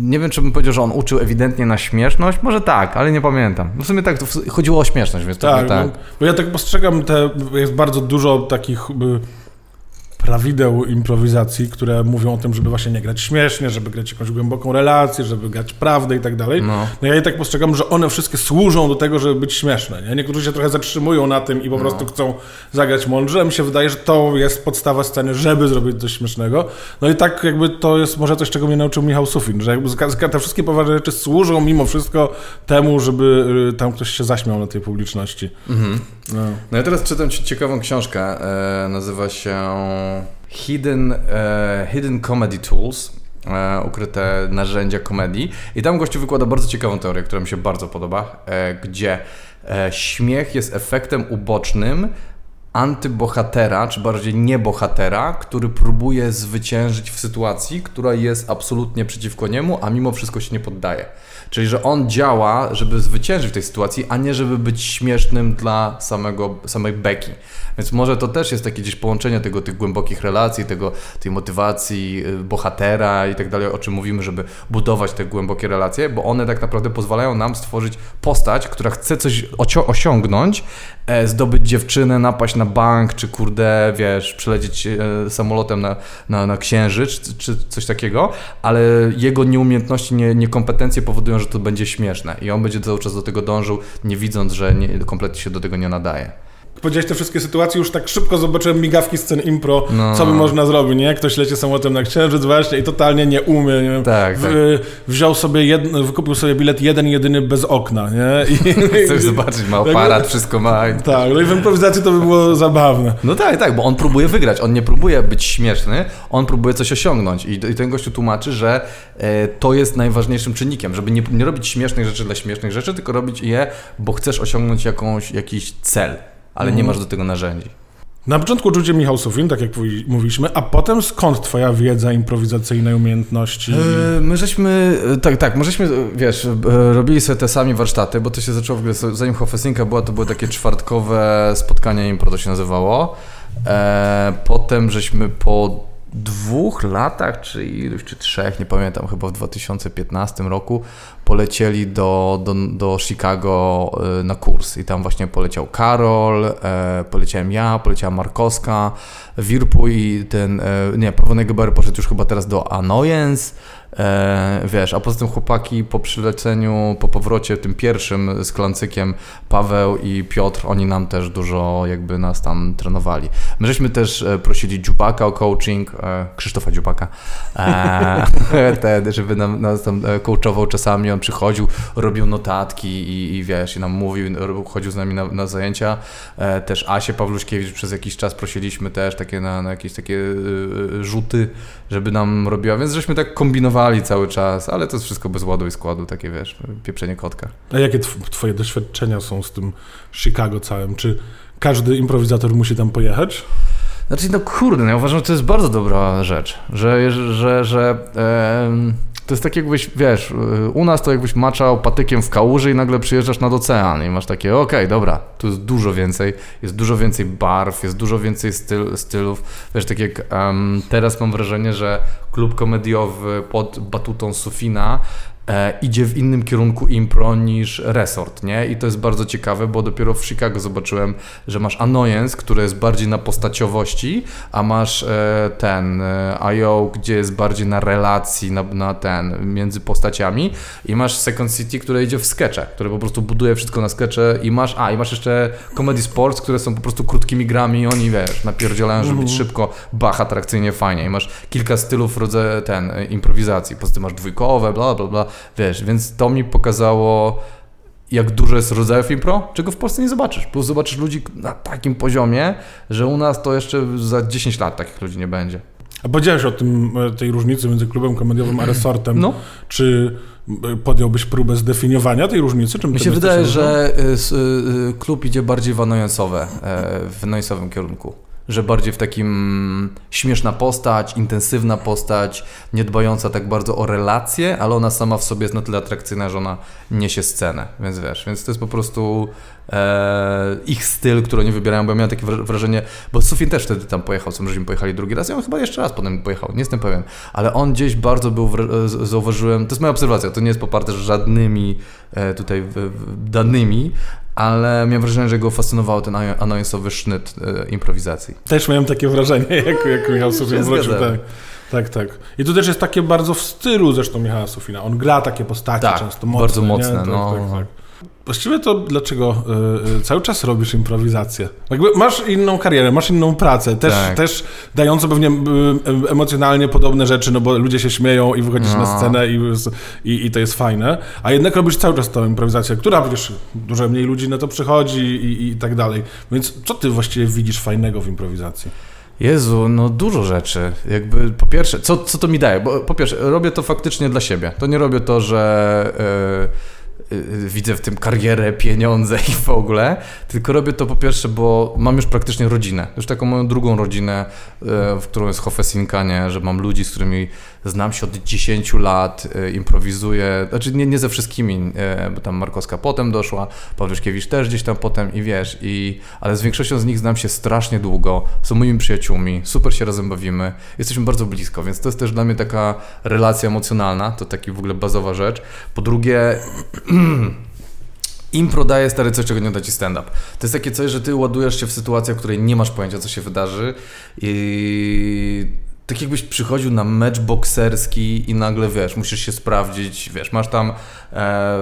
nie wiem, czy bym powiedział, że on uczył ewidentnie na śmieszność, może tak, ale nie pamiętam. W sumie tak, chodziło o śmieszność, więc Tak, tak, tak. No, bo ja tak postrzegam, te, jest bardzo dużo takich prawideł improwizacji, które mówią o tym, żeby właśnie nie grać śmiesznie, żeby grać jakąś głęboką relację, żeby grać prawdę i tak dalej. No. No ja je tak postrzegam, że one wszystkie służą do tego, żeby być śmieszne. Nie? Niektórzy się trochę zatrzymują na tym i po prostu chcą zagrać mądrze. Mi się wydaje, że to jest podstawa sceny, żeby zrobić coś śmiesznego. No i tak jakby to jest może coś, czego mnie nauczył Michał Sufin, że jakby te wszystkie poważne rzeczy służą mimo wszystko temu, żeby y, tam ktoś się zaśmiał na tej publiczności. No. No ja teraz czytam ci ciekawą książkę, e, nazywa się Hidden, e, Hidden Comedy Tools, e, ukryte narzędzia komedii i tam gościu wykłada bardzo ciekawą teorię, która mi się bardzo podoba, e, gdzie śmiech jest efektem ubocznym antybohatera, czy bardziej niebohatera, który próbuje zwyciężyć w sytuacji, która jest absolutnie przeciwko niemu, a mimo wszystko się nie poddaje. Czyli, że on działa, żeby zwyciężyć w tej sytuacji, a nie żeby być śmiesznym dla samego, samej beki. Więc może to też jest takie gdzieś połączenie tego, tych głębokich relacji, tego, tej motywacji y, bohatera i tak dalej, o czym mówimy, żeby budować te głębokie relacje, bo one tak naprawdę pozwalają nam stworzyć postać, która chce coś osiągnąć, zdobyć dziewczynę, napaść na bank, czy kurde, wiesz, przylecieć e, samolotem na, na, na księżyc, czy, czy coś takiego, ale jego nieumiejętności, nie, niekompetencje powodują, że to będzie śmieszne i on będzie cały czas do tego dążył, nie widząc, że nie, kompletnie się do tego nie nadaje. Powiedziałeś te wszystkie sytuacje, już tak szybko zobaczyłem migawki scen impro, No. co by można zrobić, nie? Ktoś leci samolotem na księżyc właśnie i totalnie nie umie, nie wiem. Tak, w, tak. Wziął sobie, jed, wykupił sobie bilet jeden, jedyny bez okna, nie? I, [LAUGHS] Chcesz zobaczyć, ma aparat, wszystko ma. Tak, no i w improwizacji to by było zabawne. No tak, tak, bo on próbuje wygrać, on nie próbuje być śmieszny, on próbuje coś osiągnąć i, i ten gościu tłumaczy, że e, to jest najważniejszym czynnikiem, żeby nie, nie robić śmiesznych rzeczy dla śmiesznych rzeczy, tylko robić je, bo chcesz osiągnąć jakąś, jakiś cel, ale nie masz do tego narzędzi. Na początku uczył cię Michał Sufin, tak jak mówi- mówiliśmy, a potem skąd twoja wiedza improwizacyjna, umiejętności? E, My żeśmy, e, tak, tak, my żeśmy, e, wiesz, robili sobie te sami warsztaty, bo to się zaczęło w ogóle, zanim Hofesinka była, to były takie czwartkowe spotkania impro, to się nazywało. Potem żeśmy po dwóch latach, czy iluś, czy trzech, nie pamiętam, chyba w 2015 roku, polecieli do, do, do Chicago e, na kurs. I tam właśnie poleciał Karol, e, poleciałem ja, poleciała Markowska, Wirpu i ten, e, nie, Paweł Negeber poszedł już chyba teraz do Annoyance, e, wiesz, a poza tym chłopaki po przyleceniu, po powrocie tym pierwszym z Klancykiem, Paweł i Piotr, oni nam też dużo jakby nas tam trenowali. My żeśmy też e, prosili Dziubaka o coaching, e, Krzysztofa Dziubaka, e, [LAUGHS] żeby nam, nas tam e, coachował czasami, on przychodził, robił notatki i, i wiesz, i nam mówił, chodził z nami na, na zajęcia. E, też Asię Pawluszkiewicz przez jakiś czas prosiliśmy też takie na, na jakieś takie y, rzuty, żeby nam robiła, więc żeśmy tak kombinowali cały czas, ale to jest wszystko bez ładu i składu, takie wiesz, pieprzenie kotka. A jakie twoje doświadczenia są z tym Chicago całym? Czy każdy improwizator musi tam pojechać? Znaczy, no kurde, no ja uważam, że to jest bardzo dobra rzecz, że, że, że e, to jest tak jakbyś, wiesz, u nas to jakbyś maczał patykiem w kałuży i nagle przyjeżdżasz nad ocean i masz takie, okej, okay, dobra, tu jest dużo więcej, jest dużo więcej barw, jest dużo więcej styl, stylów, wiesz, tak jak um, teraz mam wrażenie, że klub komediowy pod batutą Sufina idzie w innym kierunku impro niż resort, nie? I to jest bardzo ciekawe, bo dopiero w Chicago zobaczyłem, że masz Annoyance, które jest bardziej na postaciowości, a masz e, ten e, IO, gdzie jest bardziej na relacji, na, na ten, między postaciami i masz Second City, które idzie w skecze, które po prostu buduje wszystko na skecze i masz, a i masz jeszcze Comedy Sports, które są po prostu krótkimi grami i oni, wiesz, napierdzielają, żeby być mhm. szybko, bach, atrakcyjnie, fajnie i masz kilka stylów rodzaju ten, e, improwizacji, po prostu masz dwójkowe, bla, bla, bla, Wiesz, więc to mi pokazało, jak dużo jest rodzajów impro, czego w Polsce nie zobaczysz. Plus zobaczysz ludzi na takim poziomie, że u nas to jeszcze za 10 lat takich ludzi nie będzie. A powiedziałeś o tym, e, tej różnicy między klubem komediowym a resortem. No. Czy e, podjąłbyś próbę zdefiniowania tej różnicy? Czym Mi się wydaje, że e, klub idzie bardziej w annoyance'owe, w kierunku że bardziej w takim śmieszna postać, intensywna postać, nie dbająca tak bardzo o relacje, ale ona sama w sobie jest na tyle atrakcyjna, że ona niesie scenę, więc wiesz, więc to jest po prostu e, ich styl, który oni wybierają, bo ja miałem takie wrażenie, bo Sufin też wtedy tam pojechał, co żeśmy pojechali drugi raz, ja on chyba jeszcze raz potem pojechał, nie jestem pewien, ale on gdzieś bardzo był, zauważyłem, to jest moja obserwacja, to nie jest poparte żadnymi e, tutaj danymi, ale miałem wrażenie, że go fascynował ten anonsowy sznyt e, improwizacji. Też miałem takie wrażenie, [LAUGHS] jak, jak Michał Sufin wrócił. Tak. Tak, tak. I tu też jest takie bardzo w stylu zresztą Michała Sufina. On gra takie postacie tak, często mocne. bardzo mocne. Tak, no. tak, tak. Właściwie to dlaczego y, cały czas robisz improwizację? Jakby masz inną karierę, masz inną pracę, też, tak. też dającą pewnie y, emocjonalnie podobne rzeczy, no bo ludzie się śmieją i wychodzisz no. na scenę i, i, i, to jest fajne, a jednak robisz cały czas tą improwizację, która przecież dużo mniej ludzi na to przychodzi i, i tak dalej. Więc co ty właściwie widzisz fajnego w improwizacji? Jezu, no dużo rzeczy. Jakby po pierwsze, co, co to mi daje? Bo po pierwsze, robię to faktycznie dla siebie. To nie robię to, że. Yy widzę w tym karierę, pieniądze i w ogóle, tylko robię to po pierwsze, bo mam już praktycznie rodzinę, już taką moją drugą rodzinę, y, w którą jest Hofesinka, nie, że mam ludzi, z którymi znam się od 10 lat, improwizuję, znaczy nie, nie ze wszystkimi, bo tam Markowska potem doszła, Pawluszkiewicz też gdzieś tam potem i wiesz, i, ale z większością z nich znam się strasznie długo, są moimi przyjaciółmi, super się razem bawimy, jesteśmy bardzo blisko, więc to jest też dla mnie taka relacja emocjonalna, to taki w ogóle bazowa rzecz. Po drugie, [CLEARS THROAT] impro daje stary coś, czego nie da ci stand-up. To jest takie coś, że ty ładujesz się w sytuację, w której nie masz pojęcia, co się wydarzy i tak jakbyś przychodził na mecz bokserski i nagle, wiesz, musisz się sprawdzić, wiesz, masz tam e,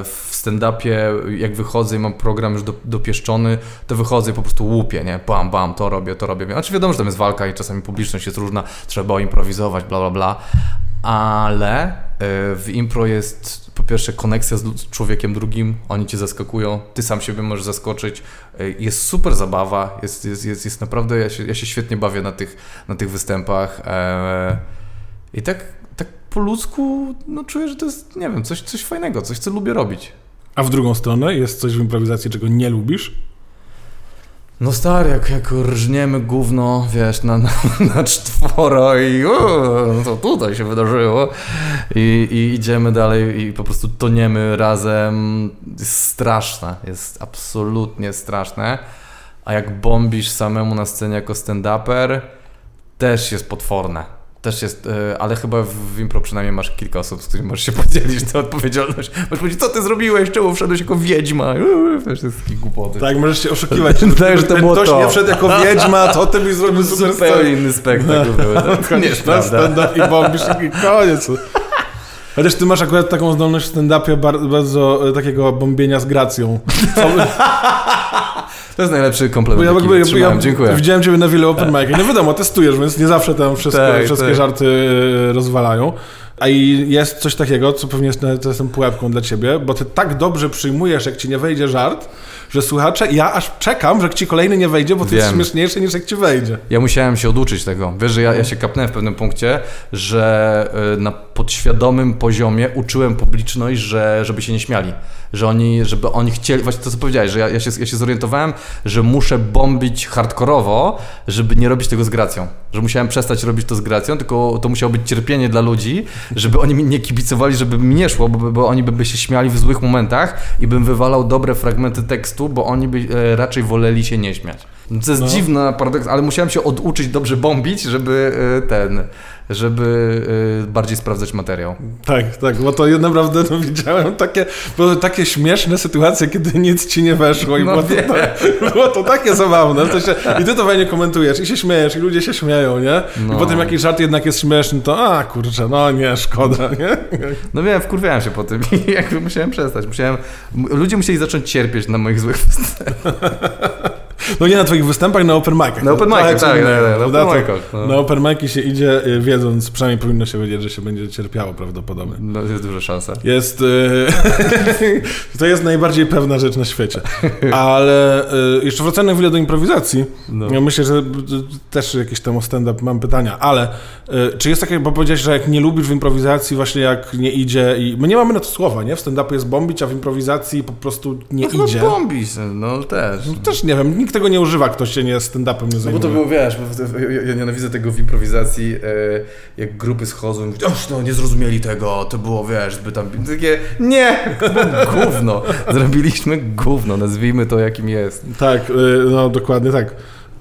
w stand-upie, jak wychodzę i mam program już do, dopieszczony, to wychodzę i po prostu łupię, nie, bam, bam, to robię, to robię. Znaczy wiadomo, że tam jest walka i czasami publiczność jest różna, trzeba improwizować, bla, bla, bla, ale e, w impro jest po pierwsze koneksja z człowiekiem drugim, oni cię zaskakują, ty sam siebie możesz zaskoczyć. E, jest super zabawa, jest, jest, jest, jest naprawdę, ja się, ja się świetnie bawię na tych, na tych występach. E, I tak, tak po ludzku no, czuję, że to jest, nie wiem, coś, coś fajnego, coś, co lubię robić. A w drugą stronę jest coś w improwizacji, czego nie lubisz? No stary, jak, jak rżniemy gówno, wiesz, na, na, [LAUGHS] na czworo i no to tutaj się wydarzyło I, i idziemy dalej i po prostu toniemy razem. Jest straszne, jest absolutnie straszne. A jak bombisz samemu na scenie jako stand-uper, też jest potworne. Też jest, e, ale chyba w impro przynajmniej masz kilka osób, z którymi możesz się [LAUGHS] podzielić tę odpowiedzialność. Możesz powiedzieć, co ty zrobiłeś, czemu wszedłeś jako wiedźma? Wiesz, to jest takie głupoty. Tak, możesz się oszukiwać. [LAUGHS] tak, że to było Ktoś to. nie wszedł jako wiedźma, to ty mi zrobił [LAUGHS] Zupełnie inny spektakl był. To nie jest stand i bombisz i koniec. Chociaż ty masz akurat taką zdolność w stand-upie bardzo, e, takiego bombienia z gracją. [LAUGHS] To jest najlepszy komplement, ja, jaki jakby, ja, Dziękuję. Widziałem ciebie na wiele open mic'ach. No wiadomo, testujesz, więc nie zawsze tam wszystko, tak, wszystkie tak. żarty e, rozwalają. A i jest coś takiego, co pewnie jest czasem pułapką dla ciebie, bo ty tak dobrze przyjmujesz, jak ci nie wejdzie żart, że słuchacze, ja aż czekam, że ci kolejny nie wejdzie, bo to jest Wiem. śmieszniejsze niż jak ci wejdzie. Ja musiałem się oduczyć tego. Wiesz, że ja, ja się kapnąłem w pewnym punkcie, że y, na podświadomym poziomie uczyłem publiczność, że, żeby się nie śmiali. Że oni, żeby oni chcieli, właśnie to co powiedziałeś, że ja, ja, się, ja się zorientowałem, że muszę bombić hardkorowo, żeby nie robić tego z gracją. Że musiałem przestać robić to z gracją, tylko to musiało być cierpienie dla ludzi, żeby oni mi nie kibicowali, żeby mi nie szło, bo, bo oni by, by się śmiali w złych momentach i bym wywalał dobre fragmenty tekstu, bo oni by e, raczej woleli się nie śmiać. To jest No. dziwna paradoks, ale musiałem się oduczyć dobrze bombić, żeby e, ten, żeby e, bardziej sprawdzać materiał. Tak, tak, bo to naprawdę no, widziałem takie, były takie śmieszne sytuacje, kiedy nic ci nie weszło i No było, to, to, było to takie zabawne. W sensie, I ty to fajnie komentujesz i się śmiejesz i ludzie się śmieją, nie? I No. potem jakiś żart jednak jest śmieszny, to a kurczę, no nie, szkoda, nie? No wiem, wkurwiałem się po tym i [LAUGHS] jakby musiałem przestać. Musiałem, ludzie musieli zacząć cierpieć na moich złych. No nie na twoich występach, na open micach. Na open micach, tak, tak, tak, na open micach, no. Na open mici się idzie y, wiedząc, przynajmniej powinno się wiedzieć, że się będzie cierpiało prawdopodobnie. No, jest duża szansa. Jest. y, [LAUGHS] to jest najbardziej pewna rzecz na świecie. Ale y, jeszcze wracając na chwilę do improwizacji. No. Myślę, że też jakieś tam o stand-up mam pytania, ale czy jest takie, bo powiedziałeś, że jak nie lubisz w improwizacji, właśnie jak nie idzie i. My nie mamy na to słowa, nie? W stand-upie jest bombić, a w improwizacji po prostu nie no, idzie. bombisz, no też. No, też nie wiem, nikt tego nie używa, ktoś się nie stand-upem nie No bo zajmuje. to było, wiesz, bo ja, nienawidzę tego w improwizacji, e, jak grupy schodzą i mówią, no, nie zrozumieli tego, to było, wiesz, zbyt tam, takie, nie, gówno, zrobiliśmy gówno, nazwijmy to jakim jest. Tak, y, no dokładnie tak.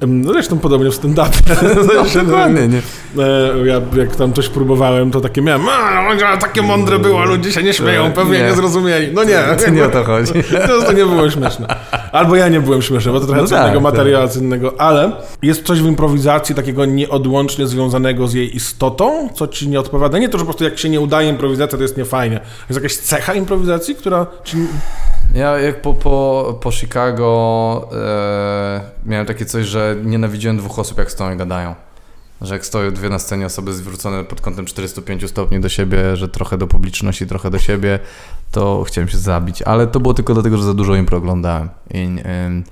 No zresztą podobnie w stand-upie. [LAUGHS] No, Znaczy, dokładnie, nie? E, Ja jak tam coś próbowałem, to takie miałem, a, takie mądre było, ludzie się nie śmieją, pewnie nie, Nie. zrozumieli. No nie, To nie o to [LAUGHS] chodzi. to, to nie było śmieszne. Albo ja nie byłem śmieszny, bo to trochę No co tak, innego tak. materiału, co innego, ale jest coś w improwizacji takiego nieodłącznie związanego z jej istotą, co ci nie odpowiada. Nie to, że po prostu jak się nie udaje improwizacja, to jest niefajnie. Jest jakaś cecha improwizacji, która ci... Ja jak po, po, po Chicago e, miałem takie coś, że nienawidziłem dwóch osób, jak stoją i gadają. Że jak stoją dwie na scenie osoby zwrócone pod kątem 405 stopni do siebie, że trochę do publiczności, trochę do siebie, to chciałem się zabić. Ale to było tylko dlatego, że za dużo impro oglądałem i em,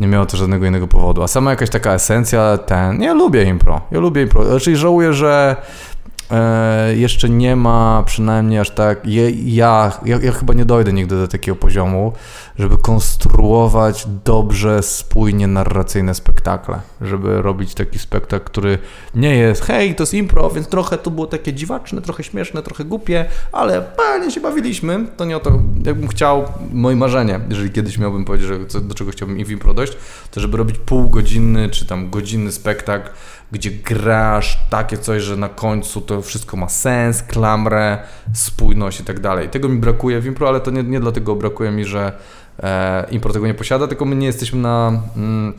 nie miało to żadnego innego powodu. A sama jakaś taka esencja, ten, ja lubię impro, ja lubię impro. Czyli żałuję, że e, jeszcze nie ma przynajmniej aż tak. Je, ja, ja, ja chyba nie dojdę nigdy do takiego poziomu, żeby konstruować dobrze, spójnie narracyjne spektakle. Żeby robić taki spektakl, który nie jest, hej, to jest impro, więc trochę to było takie dziwaczne, trochę śmieszne, trochę głupie, ale fajnie się bawiliśmy. To nie o to, jakbym chciał, moje marzenie, jeżeli kiedyś miałbym powiedzieć, że do czego chciałbym w impro dojść, to żeby robić półgodzinny czy tam godzinny spektakl, gdzie grasz takie coś, że na końcu to wszystko ma sens, klamrę, spójność i tak dalej. Tego mi brakuje w impro, ale to nie, nie dlatego brakuje mi, że e, impro tego nie posiada, tylko my nie jesteśmy na mm,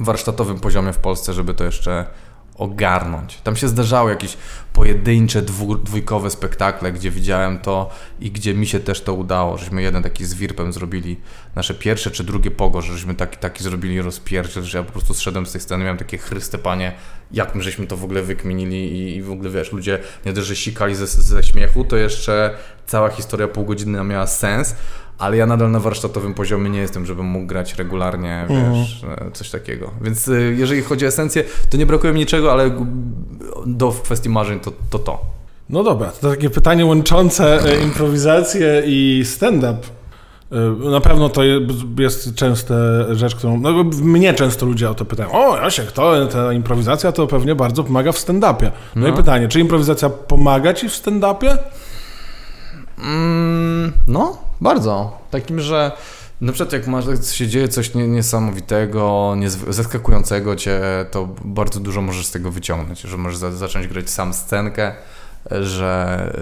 warsztatowym poziomie w Polsce, żeby to jeszcze ogarnąć. Tam się zdarzały jakieś pojedyncze, dwójkowe spektakle, gdzie widziałem to i gdzie mi się też to udało, żeśmy jeden taki z Wirpem zrobili, nasze pierwsze czy drugie pogo, żeśmy taki, taki zrobili rozpierdziel, że ja po prostu zszedłem z tej sceny, miałem takie chryste panie, jak my żeśmy to w ogóle wykminili i, i w ogóle wiesz, ludzie nie dość, że sikali ze, ze śmiechu, to jeszcze cała historia półgodzinna miała sens, ale ja nadal na warsztatowym poziomie nie jestem, żebym mógł grać regularnie, wiesz, e, coś takiego. Więc e, jeżeli chodzi o esencję, to nie brakuje mi niczego, ale do w kwestii marzeń to to. to. No dobra, to takie pytanie łączące e, improwizację i stand-up. Na pewno to je- jest częsta rzecz, którą. No, mnie często ludzie o to pytają. O, Jasiek, to ta improwizacja to pewnie bardzo pomaga w stand-upie. No, i No. pytanie, czy improwizacja pomaga ci w stand-upie? Mm, no, bardzo. Takim, że na przykład jak masz, się dzieje coś nie, niesamowitego, zaskakującego cię, to bardzo dużo możesz z tego wyciągnąć, że możesz za, zacząć grać sam scenkę, że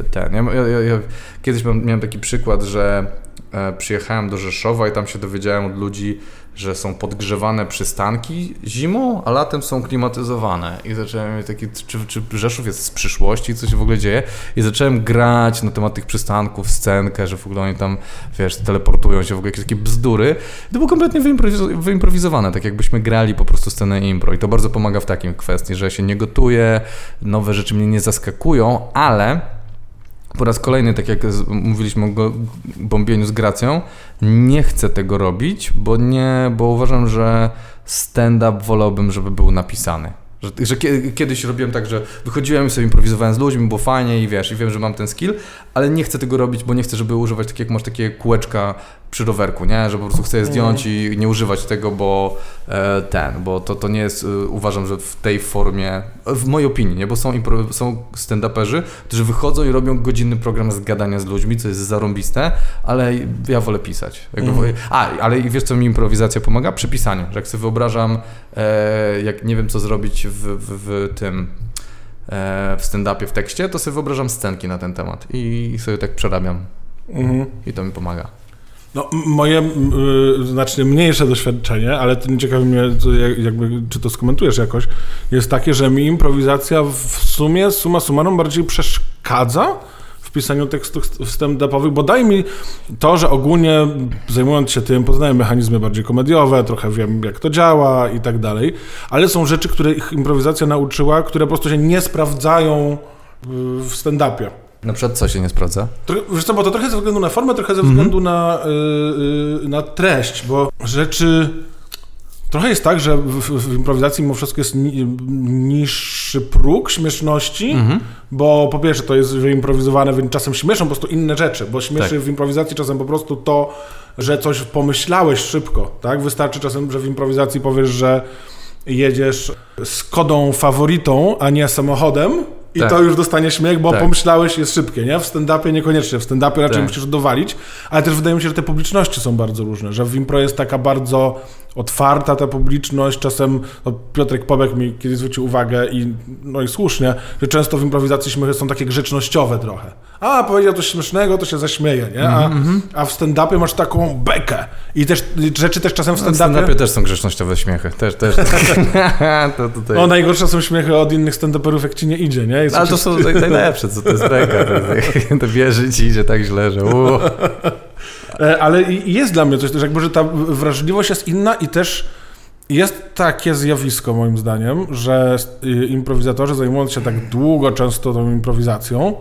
y, ten. Ja, ja, ja, kiedyś miałem, miałem taki przykład, że e, przyjechałem do Rzeszowa i tam się dowiedziałem od ludzi, że są podgrzewane przystanki zimą, a latem są klimatyzowane. I zacząłem mieć taki, czy, czy Rzeszów jest z przyszłości, co się w ogóle dzieje? I zacząłem grać na temat tych przystanków, scenkę, że w ogóle oni tam, wiesz, teleportują się, w ogóle jakieś takie bzdury. I to było kompletnie wyimprowiz- wyimprowizowane, tak jakbyśmy grali po prostu scenę impro. I to bardzo pomaga w takim kwestii, że się nie gotuje, nowe rzeczy mnie nie zaskakują, ale po raz kolejny, tak jak mówiliśmy o bombieniu z gracją, nie chcę tego robić, bo nie, bo uważam, że stand-up wolałbym, żeby był napisany. Że, że, kiedyś robiłem tak, że wychodziłem i sobie improwizowałem z ludźmi, było fajnie i wiesz, i wiem, że mam ten skill, ale nie chcę tego robić, bo nie chcę, żeby używać tak jak masz takie kółeczka przy rowerku, nie? Że po prostu chcę je zdjąć mm. i nie używać tego, bo e, ten, bo to, to nie jest, e, uważam, że w tej formie, w mojej opinii, nie? Bo są, są stand-uperzy, którzy wychodzą i robią godzinny program z gadania z ludźmi, co jest zarąbiste, ale ja wolę pisać. Mm. A, ale wiesz, co mi improwizacja pomaga? Przy pisaniu, że jak sobie wyobrażam, e, jak nie wiem, co zrobić w, w, w tym w stand-upie, w tekście, to sobie wyobrażam scenki na ten temat i sobie tak przerabiam. Mm. I to mi pomaga. No, moje y, znacznie mniejsze doświadczenie, ale nie ciekawi mnie, jakby, czy to skomentujesz jakoś, jest takie, że mi improwizacja w sumie, suma summarum, bardziej przeszkadza w pisaniu tekstów stand-upowych, bo daj mi to, że ogólnie zajmując się tym, poznaję mechanizmy bardziej komediowe, trochę wiem, jak to działa i tak dalej, ale są rzeczy, które ich improwizacja nauczyła, które po prostu się nie sprawdzają w stand-upie. Na przykład co się nie sprawdza? wiesz co, bo to trochę ze względu na formę, trochę ze mhm. względu mm -hmm. na, yy, na treść, bo rzeczy... Trochę jest tak, że w, w improwizacji mimo wszystko jest ni, niższy próg śmieszności, mm -hmm. bo po pierwsze to jest wyimprowizowane, więc czasem śmieszą po prostu inne rzeczy, bo śmieszy tak. w improwizacji czasem po prostu to, że coś pomyślałeś szybko, tak? Wystarczy czasem, że w improwizacji powiesz, że jedziesz z kodą faworytą, a nie samochodem, i tak. to już dostanie śmiech, bo tak. pomyślałeś, jest szybkie, nie? W stand-upie niekoniecznie. W stand-upie raczej tak. musisz dowalić, ale też wydaje mi się, że te publiczności są bardzo różne, że w impro jest taka bardzo otwarta ta publiczność, czasem no, Piotrek Pobek mi kiedyś zwrócił uwagę i no i słusznie, że często w improwizacji śmiechy są takie grzecznościowe trochę. A, powiedział coś śmiesznego, to się zaśmieje, nie? A, mm -hmm. a w stand-upie masz taką bekę i też rzeczy też czasem w stand-upie... w stand-upie też są grzecznościowe śmiechy, też, też. [LAUGHS] to tutaj... No najgorsze są śmiechy od innych stand-uperów, jak ci nie idzie, nie? Jest Ale to są najlepsze, co to jest beka, to, [LAUGHS] to wierzy ci idzie tak źle, że [LAUGHS] ale jest dla mnie coś też, jakby, że ta wrażliwość jest inna i też jest takie zjawisko, moim zdaniem, że y, improwizatorzy zajmując się tak długo często tą improwizacją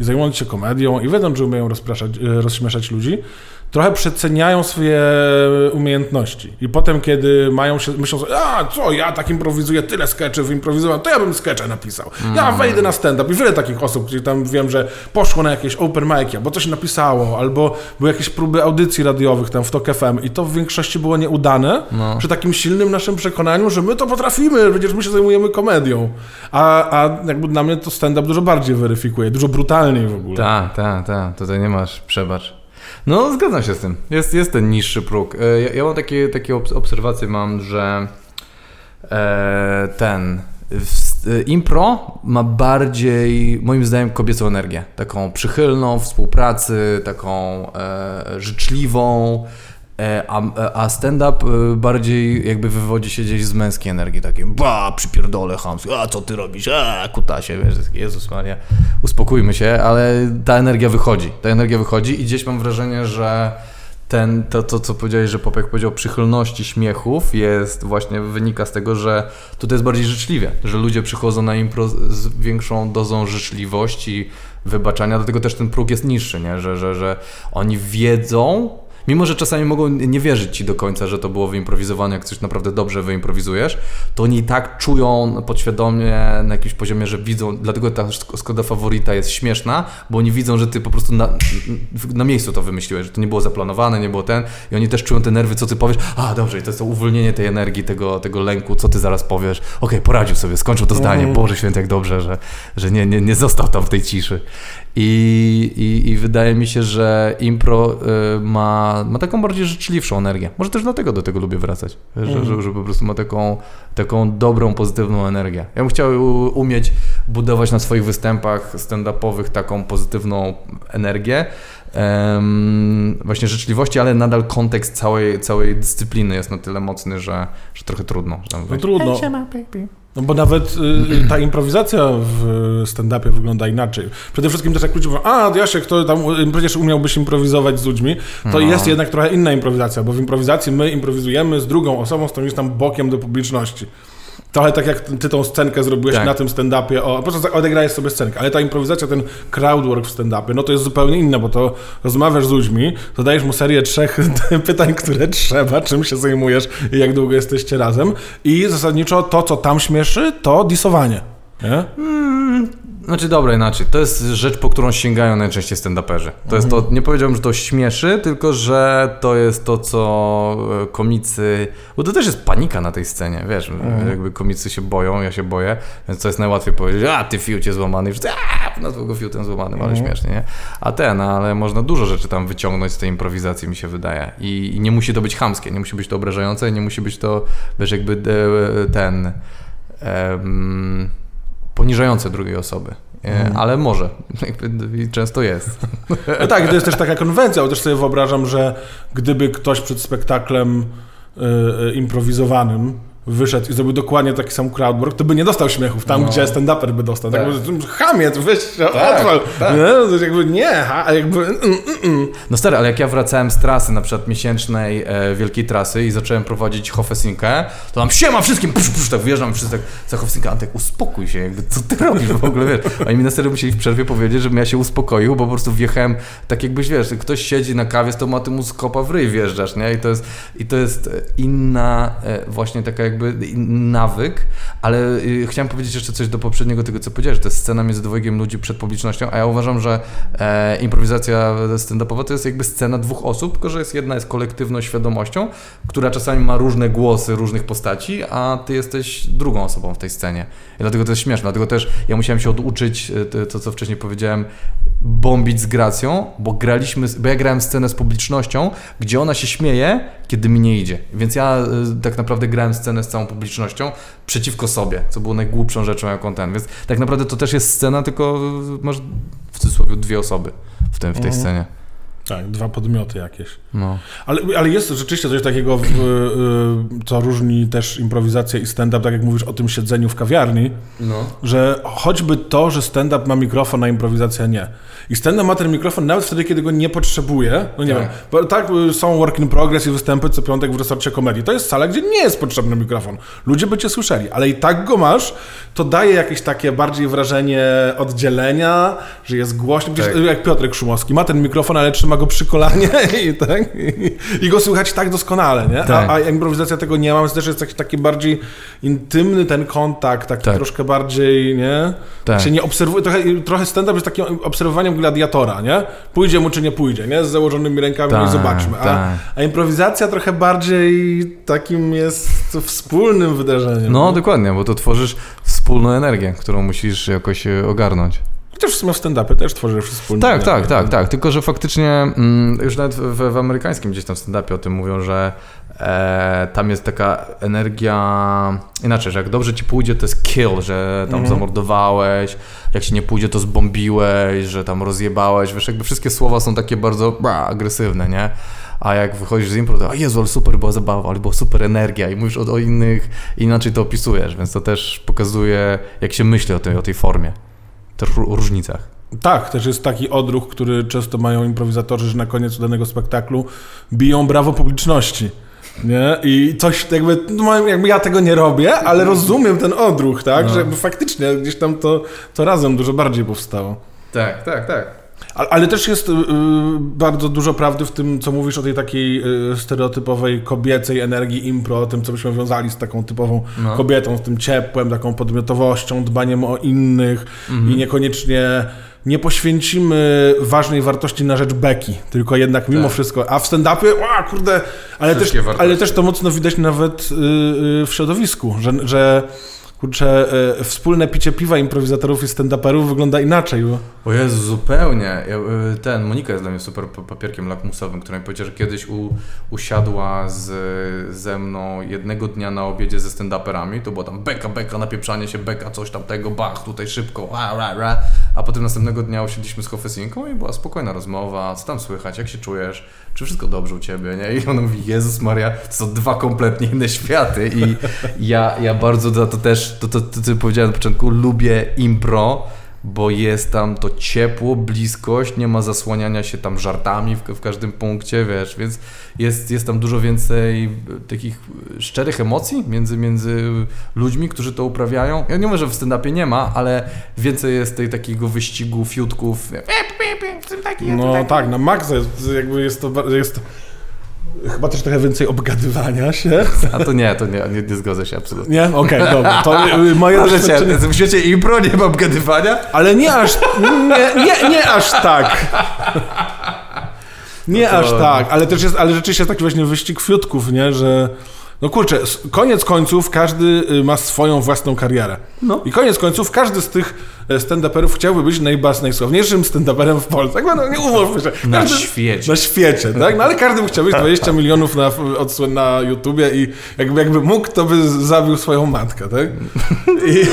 i zajmując się komedią i wiedzą, że umieją y, rozśmieszać ludzi, trochę przeceniają swoje umiejętności. I potem, kiedy mają się, myślą sobie, a co, ja tak improwizuję, tyle skeczy wyimprowizowałem, to ja bym skecze napisał. Ja mm. wejdę na stand-up. I wiele takich osób, gdzie tam wiem, że poszło na jakieś open mic'i, bo coś napisało, albo były jakieś próby audycji radiowych tam w TOK FM i to w większości było nieudane, no. przy takim silnym naszym przekonaniu, że my to potrafimy, przecież my się zajmujemy komedią. A, a jakby dla mnie to stand-up dużo bardziej weryfikuje, dużo brutalniej w ogóle. Tak, tak, tak. Tutaj nie masz przebacz. No, zgadzam się z tym. Jest, jest ten niższy próg. E, ja, ja mam takie, takie obserwacje, mam, że e, ten e, impro ma bardziej, moim zdaniem, kobiecą energię. Taką przychylną współpracy, taką e, życzliwą, a, a stand-up e, bardziej jakby wywodzi się gdzieś z męskiej energii, takiej ba, przypierdolę chamskie, a co ty robisz, a kutasie, wiesz, Jezus Maria, uspokójmy się, ale ta energia wychodzi, ta energia wychodzi i gdzieś mam wrażenie, że ten, to, to co powiedziałeś, że Popek powiedział przychylności śmiechów jest właśnie, wynika z tego, że tutaj jest bardziej życzliwie, że ludzie przychodzą na impro z większą dozą życzliwości, wybaczania, dlatego też ten próg jest niższy, nie? Że, że, że oni wiedzą, mimo że czasami mogą nie wierzyć ci do końca, że to było wyimprowizowane, jak coś naprawdę dobrze wyimprowizujesz, to oni tak czują podświadomie na jakimś poziomie, że widzą, dlatego ta Skoda faworita jest śmieszna, bo oni widzą, że ty po prostu na, na miejscu to wymyśliłeś, że to nie było zaplanowane, nie było ten i oni też czują te nerwy, co ty powiesz, a dobrze, i to jest to uwolnienie tej energii, tego, tego lęku, co ty zaraz powiesz, okej, okay, poradził sobie, skończył to zdanie, mm. Boże Święty, jak dobrze, że, że nie, nie, nie został tam w tej ciszy. I, i, i wydaje mi się, że impro y, ma, ma taką bardziej życzliwszą energię. Może też dlatego do tego lubię wracać, że, mm. że, że po prostu ma taką, taką dobrą, pozytywną energię. Ja bym chciał umieć budować na swoich występach stand-upowych taką pozytywną energię, właśnie życzliwości, ale nadal kontekst całej, całej dyscypliny jest na tyle mocny, że, że trochę trudno. że No trudno. No bo nawet y, ta improwizacja w stand-upie wygląda inaczej. Przede wszystkim też jak ludzie mówią, a Jasiek, to tam y, przecież umiałbyś improwizować z ludźmi, to No. jest jednak trochę inna improwizacja, bo w improwizacji my improwizujemy z drugą osobą, stojąc tam bokiem do publiczności. Trochę tak jak ty tą scenkę zrobiłeś Tak. na tym stand-upie, o, po prostu odegrałeś sobie scenkę, ale ta improwizacja, ten crowdwork w stand-upie, no to jest zupełnie inne, bo to rozmawiasz z ludźmi, zadajesz mu serię trzech [LAUGHS] pytań, które trzeba, czym się zajmujesz i jak długo jesteście razem i zasadniczo to, co tam śmieszy, to disowanie. Nie? Znaczy dobra, inaczej. To jest rzecz, po którą sięgają najczęściej stand-uperzy. To jest to, nie powiedziałbym, że to śmieszy, tylko że to jest to, co e, komicy... Bo to też jest panika na tej scenie, wiesz, jakby komicy się boją, ja się boję, więc to jest najłatwiej powiedzieć, a ty fiucie złamany, już nazwę go fiutem złamanym, ale śmiesznie, nie? A ten, ale można dużo rzeczy tam wyciągnąć z tej improwizacji, mi się wydaje. I, i nie musi to być chamskie, nie musi być to obrażające, nie musi być to, wiesz, jakby e, ten... em, poniżające drugiej osoby. E, Ale może. [LAUGHS] I często jest. No tak, to jest też taka konwencja, ale też sobie wyobrażam, że gdyby ktoś przed spektaklem y, y, improwizowanym wyszedł i zrobił dokładnie taki sam crowdwork, to by nie dostał śmiechów tam, No. gdzie stand-uper by dostał. Tak, Tak. Chamie, to weź się Tak, odwal. tak. Nie? To jest jakby nie, ha, a jakby... Mm, mm, mm. No stary, ale jak ja wracałem z trasy, na przykład miesięcznej e, wielkiej trasy i zacząłem prowadzić Hofesinkę, to tam siema wszystkim, psz, psz, tak wjeżdżam wszyscy tak za Hofesinkę, Antek uspokój się, jakby co ty robisz w ogóle, wiesz. Oni mi na serio musieli w przerwie powiedzieć, żebym ja się uspokoił, bo po prostu wjechałem tak jakbyś, wiesz, ktoś siedzi na kawie z tomatu mu z kopa w ryj wjeżdżasz, nie? I to jest, i to jest inna e, właśnie taka jakby inny nawyk, ale y, chciałem powiedzieć jeszcze coś do poprzedniego tego, co powiedziałeś, że to jest scena między dwojgiem ludzi przed publicznością, a ja uważam, że e, improwizacja stand-upowa to jest jakby scena dwóch osób, tylko że jest jedna jest kolektywną świadomością, która czasami ma różne głosy różnych postaci, a ty jesteś drugą osobą w tej scenie. I dlatego to jest śmieszne, dlatego też ja musiałem się oduczyć, e, to co wcześniej powiedziałem, bombić z gracją, bo graliśmy, bo ja grałem scenę z publicznością, gdzie ona się śmieje, kiedy mi nie idzie. Więc ja y, tak naprawdę grałem scenę z całą publicznością przeciwko sobie, co było najgłupszą rzeczą, jaką ten. Więc tak naprawdę to też jest scena, tylko y, masz w cudzysłowie dwie osoby w, tym, w tej Mhm. scenie. Tak, dwa podmioty jakieś. No. Ale, ale jest rzeczywiście coś takiego, w, y, y, co różni też improwizację i stand-up, tak jak mówisz o tym siedzeniu w kawiarni, no. że choćby to, że stand-up ma mikrofon, a improwizacja nie. I stand-up ma ten mikrofon nawet wtedy, kiedy go nie potrzebuje. No nie Tak. wiem, bo tak y, są work in progress i występy co piątek w resorcie komedii. To jest sala, gdzie nie jest potrzebny mikrofon. Ludzie by cię słyszeli, ale i tak go masz, to daje jakieś takie bardziej wrażenie oddzielenia, że jest głośno. Tak. jak Piotrek Szumowski ma ten mikrofon, ale trzyma go przy kolanie [LAUGHS] i, tak, i, i go słychać tak doskonale, nie? Tak. A, a improwizacja tego nie ma, więc też jest taki, taki bardziej intymny ten kontakt, taki Tak. troszkę bardziej, nie? Tak. Się nie obserwuje, trochę, trochę stand-up jest takim obserwowaniem gladiatora, nie? Pójdzie mu czy nie pójdzie, nie? Z założonymi rękami no i Tak, zobaczmy. A, tak. a improwizacja trochę bardziej takim jest wspólnym wydarzeniem. no nie? dokładnie, bo to tworzysz wspólną energię, którą musisz jakoś e, ogarnąć. Chociaż w sumie w stand-upie też tworzysz wspólnie. Tak, tak, tak, tak. Tylko, że faktycznie mm, już nawet w, w amerykańskim gdzieś tam stand-upie o tym mówią, że e, tam jest taka energia inaczej, że jak dobrze ci pójdzie, to jest kill, że tam zamordowałeś, jak ci nie pójdzie, to zbombiłeś, że tam rozjebałeś, wiesz, jakby wszystkie słowa są takie bardzo bra, agresywne, nie? A jak wychodzisz z impro, to a Jezu, ale super była zabawa, ale była super energia i mówisz o, o innych, inaczej to opisujesz, więc to też pokazuje, jak się myśli o tej, o tej formie, też ró- różnicach. Tak, też jest taki odruch, który często mają improwizatorzy, że na koniec danego spektaklu biją brawo publiczności. Nie? I coś jakby, no jakby ja tego nie robię, ale rozumiem ten odruch, tak? No. Że jakby faktycznie gdzieś tam to, to razem dużo bardziej powstało. Tak, tak, tak. Ale, ale też jest y, y, bardzo dużo prawdy w tym, co mówisz o tej takiej y, stereotypowej kobiecej energii impro, o tym, co byśmy wiązali z taką typową No. kobietą, z tym ciepłem, taką podmiotowością, dbaniem o innych Mhm. i niekoniecznie nie poświęcimy ważnej wartości na rzecz beki, tylko jednak mimo Tak. wszystko, a w stand-upie, a kurde, ale też, wartości. ale też to mocno widać nawet y, y, w środowisku, że, że kurczę, y, wspólne picie piwa improwizatorów i stand-uperów wygląda inaczej, bo O Jezu, zupełnie. Ja, y, ten, Monika jest dla mnie super pa- papierkiem lakmusowym, która mi powiedziała, że kiedyś u, usiadła z, ze mną jednego dnia na obiedzie ze stand-uperami, to było tam beka, beka, napieprzanie się, beka, coś tam tego, bach, tutaj szybko, ra, ra, ra. A potem następnego dnia usiedliśmy z Hofesinką i była spokojna rozmowa, co tam słychać, jak się czujesz, czy wszystko dobrze u Ciebie, nie? I ona mówi, Jezus Maria, to są dwa kompletnie inne światy i [LAUGHS] ja, ja bardzo za to też, to, to, to, to powiedziałem na początku, lubię impro, bo jest tam to ciepło, bliskość, nie ma zasłaniania się tam żartami w, w każdym punkcie, wiesz, więc jest, jest tam dużo więcej takich szczerych emocji między, między ludźmi, którzy to uprawiają. Ja nie mówię, że w stand-upie nie ma, ale więcej jest tej takiego wyścigu, fiutków. No tak, na maksa jest, jakby jest to, jest to Chyba też trochę więcej obgadywania się. [LAUGHS] A to nie, to nie, nie, nie zgodzę się absolutnie. Nie? Okej, okay, dobra. To y, moje Proszę doświadczenie... w świecie impro nie ma obgadywania? Ale nie aż, nie, nie, nie aż tak. Nie no to... aż tak, ale też jest, ale rzeczywiście jest taki właśnie wyścig fiutków, nie, że no kurczę, koniec końców każdy y, ma swoją własną karierę. No. I koniec końców każdy z tych e, stand-uperów chciałby być najbas, najsławniejszym stand-uperem w Polsce. Tak, no nie umówmy się. Każdy, na świecie. Na świecie, tak? No ale każdy by chciał mieć 20 milionów na, odsłon na YouTubie i jakby, jakby mógł, to by zabił swoją matkę, tak? I,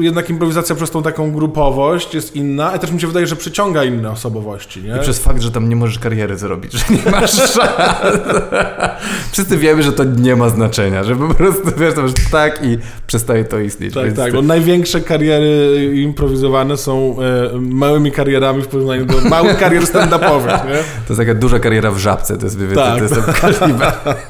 jednak improwizacja przez tą taką grupowość jest inna, a też mi się wydaje, że przyciąga inne osobowości, nie? I przez fakt, że tam nie możesz kariery zrobić, że nie masz [LAUGHS] szans. Wszyscy wiemy, że to nie ma znaczenia, że po prostu wiesz, masz tak i przestaje to istnieć. Tak, tak, bo największe kariery improwizowane są e, małymi karierami w porównaniu do małych karier stand-upowych, nie? To jest taka duża kariera w żabce, to jest, tak. to jest.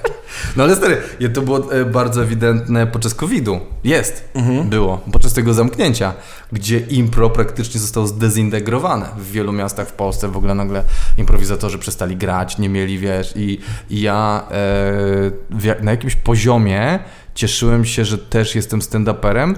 [LAUGHS] No ale stary, to było e, bardzo ewidentne podczas COVID-u. Jest, mhm. było. Podczas tego zamknięcia, gdzie impro praktycznie zostało zdezintegrowane. W wielu miastach w Polsce w ogóle nagle improwizatorzy przestali grać, nie mieli, wiesz, i, i ja e, na jakimś poziomie cieszyłem się, że też jestem stand-uperem,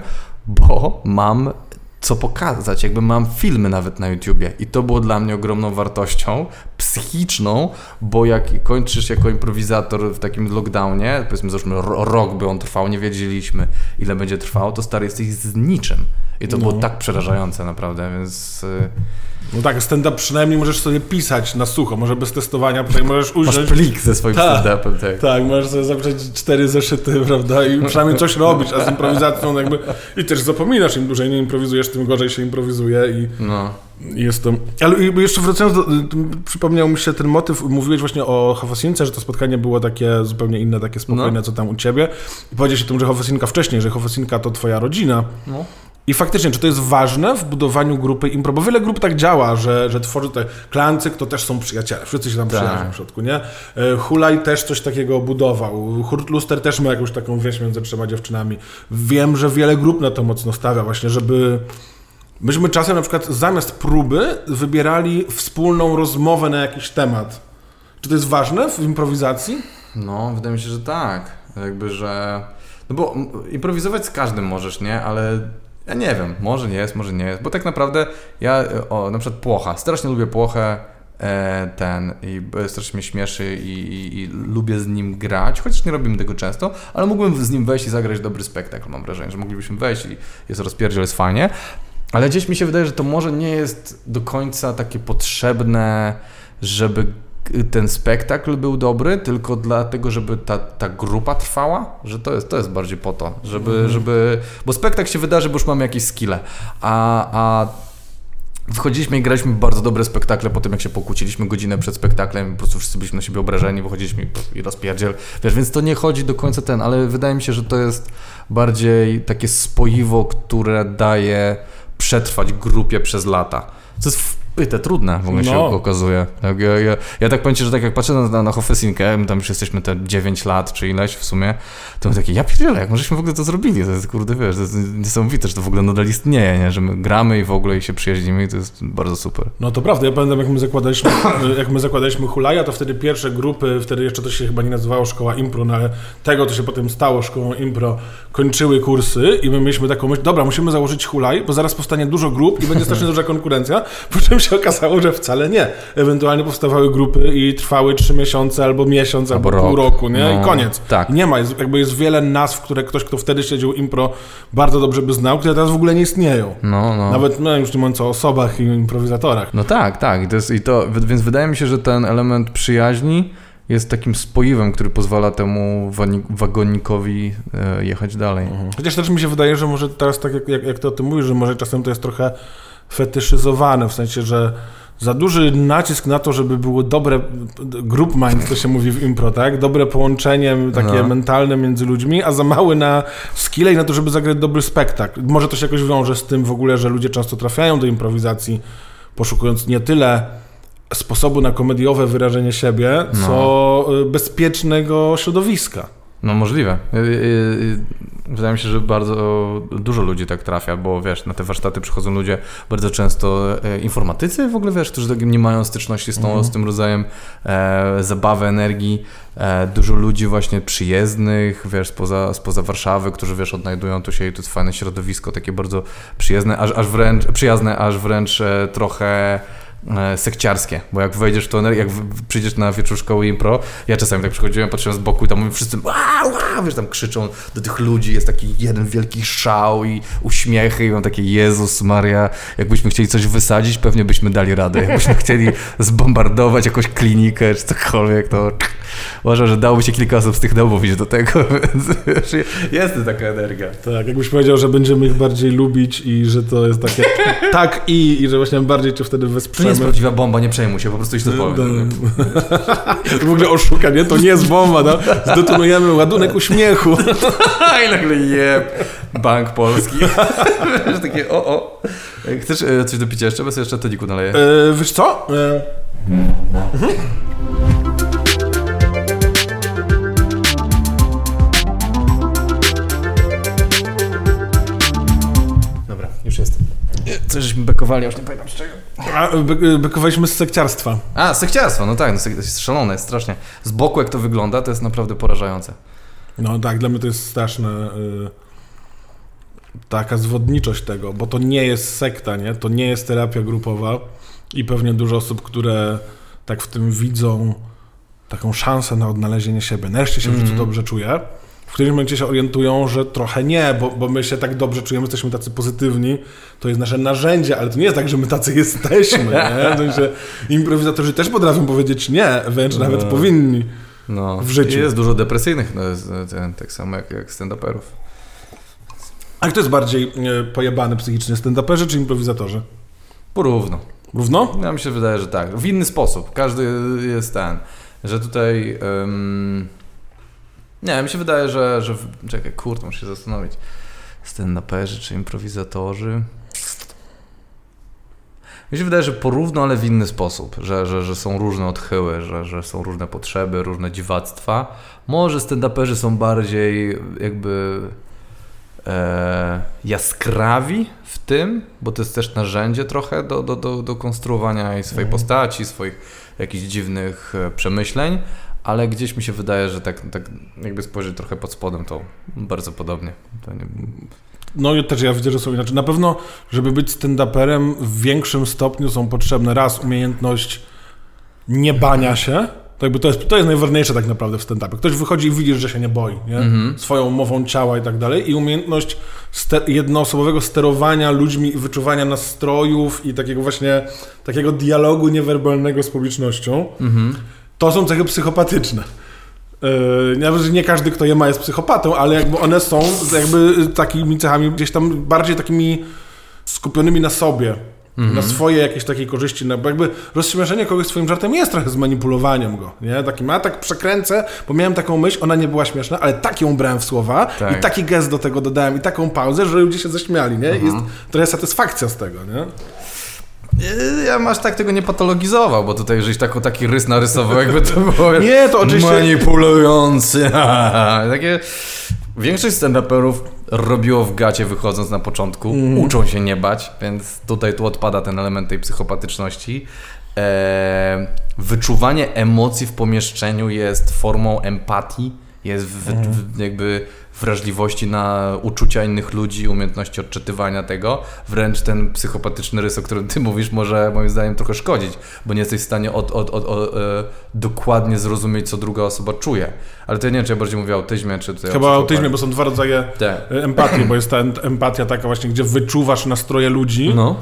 bo mam co pokazać, jakby mam filmy nawet na YouTubie i to było dla mnie ogromną wartością psychiczną, bo jak kończysz jako improwizator w takim lockdownie, powiedzmy załóżmy rok by on trwał, nie wiedzieliśmy ile będzie trwał, to stary jesteś z niczym i to no. było tak przerażające naprawdę, więc... No tak, stand-up przynajmniej możesz sobie pisać na sucho, może bez testowania, tutaj możesz użyć... Masz plik ze swoim tak, stand-upem, tak. Tak, możesz sobie zapisać cztery zeszyty, prawda, i przynajmniej coś [LAUGHS] robić, a z improwizacją jakby... I też zapominasz, im dłużej nie improwizujesz, tym gorzej się improwizuje i... No. Jest to... Ale jeszcze wracając do... Przypomniał mi się ten motyw, mówiłeś właśnie o Hofosince, że to spotkanie było takie zupełnie inne, takie spokojne, no. co tam u ciebie. I powiedziałeś o tym, że Hofosinka wcześniej, że Hofosinka to twoja rodzina. No. I faktycznie, czy to jest ważne w budowaniu grupy impro? Bo wiele grup tak działa, że, że tworzy te klancyk, to też są przyjaciele. Wszyscy się tam tak. przyjaźnią w środku, nie? E, Hulaj też coś takiego budował. Hurt Luster też ma jakąś taką więź między trzema dziewczynami. Wiem, że wiele grup na to mocno stawia właśnie, żeby... Myśmy czasem na przykład zamiast próby wybierali wspólną rozmowę na jakiś temat. Czy to jest ważne w improwizacji? No, wydaje mi się, że tak. Jakby, że... No bo improwizować z każdym możesz, nie? Ale ja nie wiem, może nie jest, może nie jest, bo tak naprawdę ja, o, na przykład Płocha, strasznie lubię Płochę, e, ten i strasznie mnie śmieszy i, i, i, lubię z nim grać, chociaż nie robimy tego często, ale mógłbym z nim wejść i zagrać dobry spektakl, mam wrażenie, że moglibyśmy wejść i jest rozpierdziel, jest fajnie, ale gdzieś mi się wydaje, że to może nie jest do końca takie potrzebne, żeby ten spektakl był dobry, tylko dlatego, żeby ta, ta grupa trwała, że to jest, to jest bardziej po to, żeby, mhm. żeby, bo spektakl się wydarzy, bo już mamy jakieś skille, a, a Wchodziliśmy i graliśmy bardzo dobre spektakle po tym, jak się pokłóciliśmy godzinę przed spektaklem, po prostu wszyscy byliśmy na siebie obrażeni, wychodziliśmy i, pff, i rozpierdziel. Wiesz, więc to nie chodzi do końca ten, ale wydaje mi się, że to jest bardziej takie spoiwo, które daje przetrwać grupie przez lata. To jest pyte, trudne w ogóle no. się okazuje. Tak, ja, ja, ja, tak powiem Ci, że tak jak patrzę na, na, Hofesinkę, my tam już jesteśmy te 9 lat czy ileś w sumie, to my takie, ja pierdzielę, jak możeśmy w ogóle to zrobili, to jest kurde, wiesz, to jest niesamowite, że to w ogóle nadal istnieje, nie? że my gramy i w ogóle i się przyjaźnimy i to jest bardzo super. No to prawda, ja pamiętam jak my zakładaliśmy, [COUGHS] jak my zakładaliśmy Hulaja, to wtedy pierwsze grupy, wtedy jeszcze to się chyba nie nazywało Szkoła Impro, no ale tego to się potem stało Szkołą Impro, kończyły kursy i my mieliśmy taką myśl, dobra, musimy założyć Hulaj, bo zaraz powstanie dużo grup i będzie strasznie [LAUGHS] duża konkurencja, po czym się okazało, że wcale nie. Ewentualnie powstawały grupy i trwały trzy miesiące albo miesiąc, albo, albo pół roku, nie? No, I koniec. Tak. Nie ma, jest, jakby jest wiele nazw, które ktoś, kto wtedy siedział impro, bardzo dobrze by znał, które teraz w ogóle nie istnieją. No, no. Nawet, no już nie mówiąc o osobach i improwizatorach. No tak, tak. To jest, i to, więc wydaje mi się, że ten element przyjaźni jest takim spoiwem, który pozwala temu wagonikowi e, jechać dalej. Mhm. Chociaż też mi się wydaje, że może teraz tak jak, jak, jak ty o tym mówisz, że może czasem to jest trochę fetyszyzowane, w sensie, że za duży nacisk na to, żeby było dobre group mind, to się mówi w impro, tak? Dobre połączenie takie No. mentalne między ludźmi, a za mały na skille i na to, żeby zagrać dobry spektakl. Może to się jakoś wiąże z tym w ogóle, że ludzie często trafiają do improwizacji, poszukując nie tyle sposobu na komediowe wyrażenie siebie, co y, bezpiecznego środowiska. No możliwe. Wydaje mi się, że bardzo dużo ludzi tak trafia, bo wiesz, na te warsztaty przychodzą ludzie bardzo często e, informatycy w ogóle, wiesz, którzy nie mają styczności z, tą, z tym rodzajem e, zabawy, energii. E, dużo ludzi właśnie przyjezdnych, wiesz, spoza, spoza Warszawy, którzy, wiesz, odnajdują tu się i to jest fajne środowisko, takie bardzo przyjazne, aż, aż wręcz, przyjazne, aż wręcz e, trochę sekciarskie, bo jak wejdziesz w to, jak przyjdziesz na wieczór szkoły impro, ja czasami tak przychodziłem, patrzyłem z boku i tam wszyscy wow, wiesz, tam krzyczą do tych ludzi, jest taki jeden wielki szał i uśmiechy i mam takie, Jezus Maria, jakbyśmy chcieli coś wysadzić, pewnie byśmy dali radę, jakbyśmy [LAUGHS] chcieli zbombardować jakąś klinikę czy cokolwiek, to uważam, że dałoby się kilka osób z tych domów iść do tego, [LAUGHS] więc wiesz, jest taka energia. Tak, jakbyś powiedział, że będziemy ich bardziej lubić i że to jest takie [LAUGHS] tak i, i że właśnie bardziej cię wtedy To nie jest prawdziwa bomba, nie przejmuj się, po prostu idź do No, powiem. [LAUGHS] w ogóle oszuka, nie? To nie jest bomba, no. Zdetonujemy ładunek uśmiechu. [LAUGHS] I nagle je Bank Polski. [LAUGHS] Wiesz, takie o, o. Chcesz e, coś do picia jeszcze? Bo sobie jeszcze toniku naleję. E, wiesz co? E, Dobra, Coś żeśmy bekowali, już nie pamiętam z czego. a, by, bykowaliśmy z sekciarstwa. A, sekciarstwo, no tak, no, sek- to jest szalone, jest strasznie. Z boku jak to wygląda, to jest naprawdę porażające. No tak, dla mnie to jest straszne. y, taka zwodniczość tego, bo to nie jest sekta, nie? To nie jest terapia grupowa i pewnie dużo osób, które tak w tym widzą taką szansę na odnalezienie siebie, nareszcie się w życiu dobrze czuje, w którymś momencie się orientują, że trochę nie, bo, bo my się tak dobrze czujemy, jesteśmy tacy pozytywni, to jest nasze narzędzie, ale to nie jest tak, że my tacy [LAUGHS] jesteśmy, nie? W sensie improwizatorzy też potrafią powiedzieć nie, wręcz nawet No. powinni. No, W życiu. I Jest dużo depresyjnych, no, e, ten, tak samo jak, jak stand-uperów. A kto jest bardziej e, pojebany psychicznie, stand-uperzy czy improwizatorzy? Porówno. Równo? Ja mi się wydaje, że tak. W inny sposób. Każdy jest ten. Że tutaj. Um... Nie, mi się wydaje, że. że... Czekaj, kurde, muszę się zastanowić. Stand-uperzy czy improwizatorzy? Mi się wydaje, że porówno, ale w inny sposób, że, że, że są różne odchyły, że, że są różne potrzeby, różne dziwactwa. Może stand-uperzy są bardziej jakby e, jaskrawi w tym, bo to jest też narzędzie trochę do, do, do, do konstruowania i swojej Mhm. postaci, swoich jakichś dziwnych e, przemyśleń, ale gdzieś mi się wydaje, że tak, tak jakby spojrzeć trochę pod spodem, to bardzo podobnie. To nie, No i też ja widzę, że są inaczej. Na pewno, żeby być stand-uperem w większym stopniu są potrzebne raz umiejętność nie bania się. To, jakby to, jest, to jest najważniejsze tak naprawdę w stand-upie. Ktoś wychodzi i widzisz, że się nie boi, nie? swoją mową ciała i tak dalej. I umiejętność ste- jednoosobowego sterowania ludźmi i wyczuwania nastrojów i takiego właśnie takiego dialogu niewerbalnego z publicznością. To są cechy psychopatyczne. Yy, nie każdy, kto je ma, jest psychopatą, ale jakby one są jakby takimi cechami gdzieś tam bardziej takimi skupionymi na sobie, na swoje jakieś takiej korzyści, na, bo jakby rozśmieszenie kogoś swoim żartem jest trochę zmanipulowaniem go, nie? Takim, a tak przekręcę, bo miałem taką myśl, ona nie była śmieszna, ale tak ją brałem w słowa Tak. i taki gest do tego dodałem i taką pauzę, że ludzie się zaśmiali, nie? I Jest trochę satysfakcja z tego, nie? Yy, Ja masz tak tego nie patologizował, bo tutaj żeś taką, taki rys narysował, jakby to było [LAUGHS] Nie, to oczywiście- manipulujący. [LAUGHS] Takie... Większość stand-uperów robiło w gacie wychodząc na początku, Mhm. uczą się nie bać, więc tutaj tu odpada ten element tej psychopatyczności. Eee, wyczuwanie emocji w pomieszczeniu jest formą empatii, jest w, Mhm. w, jakby wrażliwości na uczucia innych ludzi, umiejętności odczytywania tego. Wręcz ten psychopatyczny rys, o którym ty mówisz, może moim zdaniem trochę szkodzić, bo nie jesteś w stanie od, od, od, od, e, dokładnie zrozumieć, co druga osoba czuje. Ale to ja nie wiem, czy ja bardziej mówię o autyzmie, czy tutaj Chyba o autyzmie, bo są dwa rodzaje Tak. e, empatii, bo jest ta em- empatia taka właśnie, gdzie wyczuwasz nastroje ludzi No.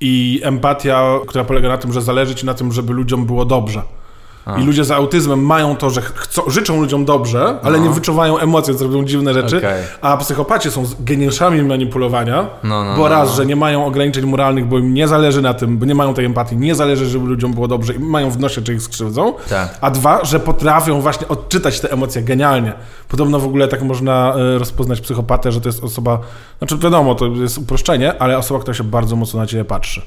i empatia, która polega na tym, że zależy ci na tym, żeby ludziom było dobrze. I ludzie z autyzmem mają to, że chcą, życzą ludziom dobrze, ale No. nie wyczuwają emocji, robią dziwne rzeczy. Okej. A psychopaci są geniuszami manipulowania, No, no, bo no, raz, no. że nie mają ograniczeń moralnych, bo im nie zależy na tym, bo nie mają tej empatii, nie zależy, żeby ludziom było dobrze i mają w nosie, czy ich skrzywdzą. Tak. A dwa, że potrafią właśnie odczytać te emocje genialnie. Podobno w ogóle tak można e, rozpoznać psychopatę, że to jest osoba, znaczy wiadomo, to jest uproszczenie, ale osoba, która się bardzo mocno na ciebie patrzy.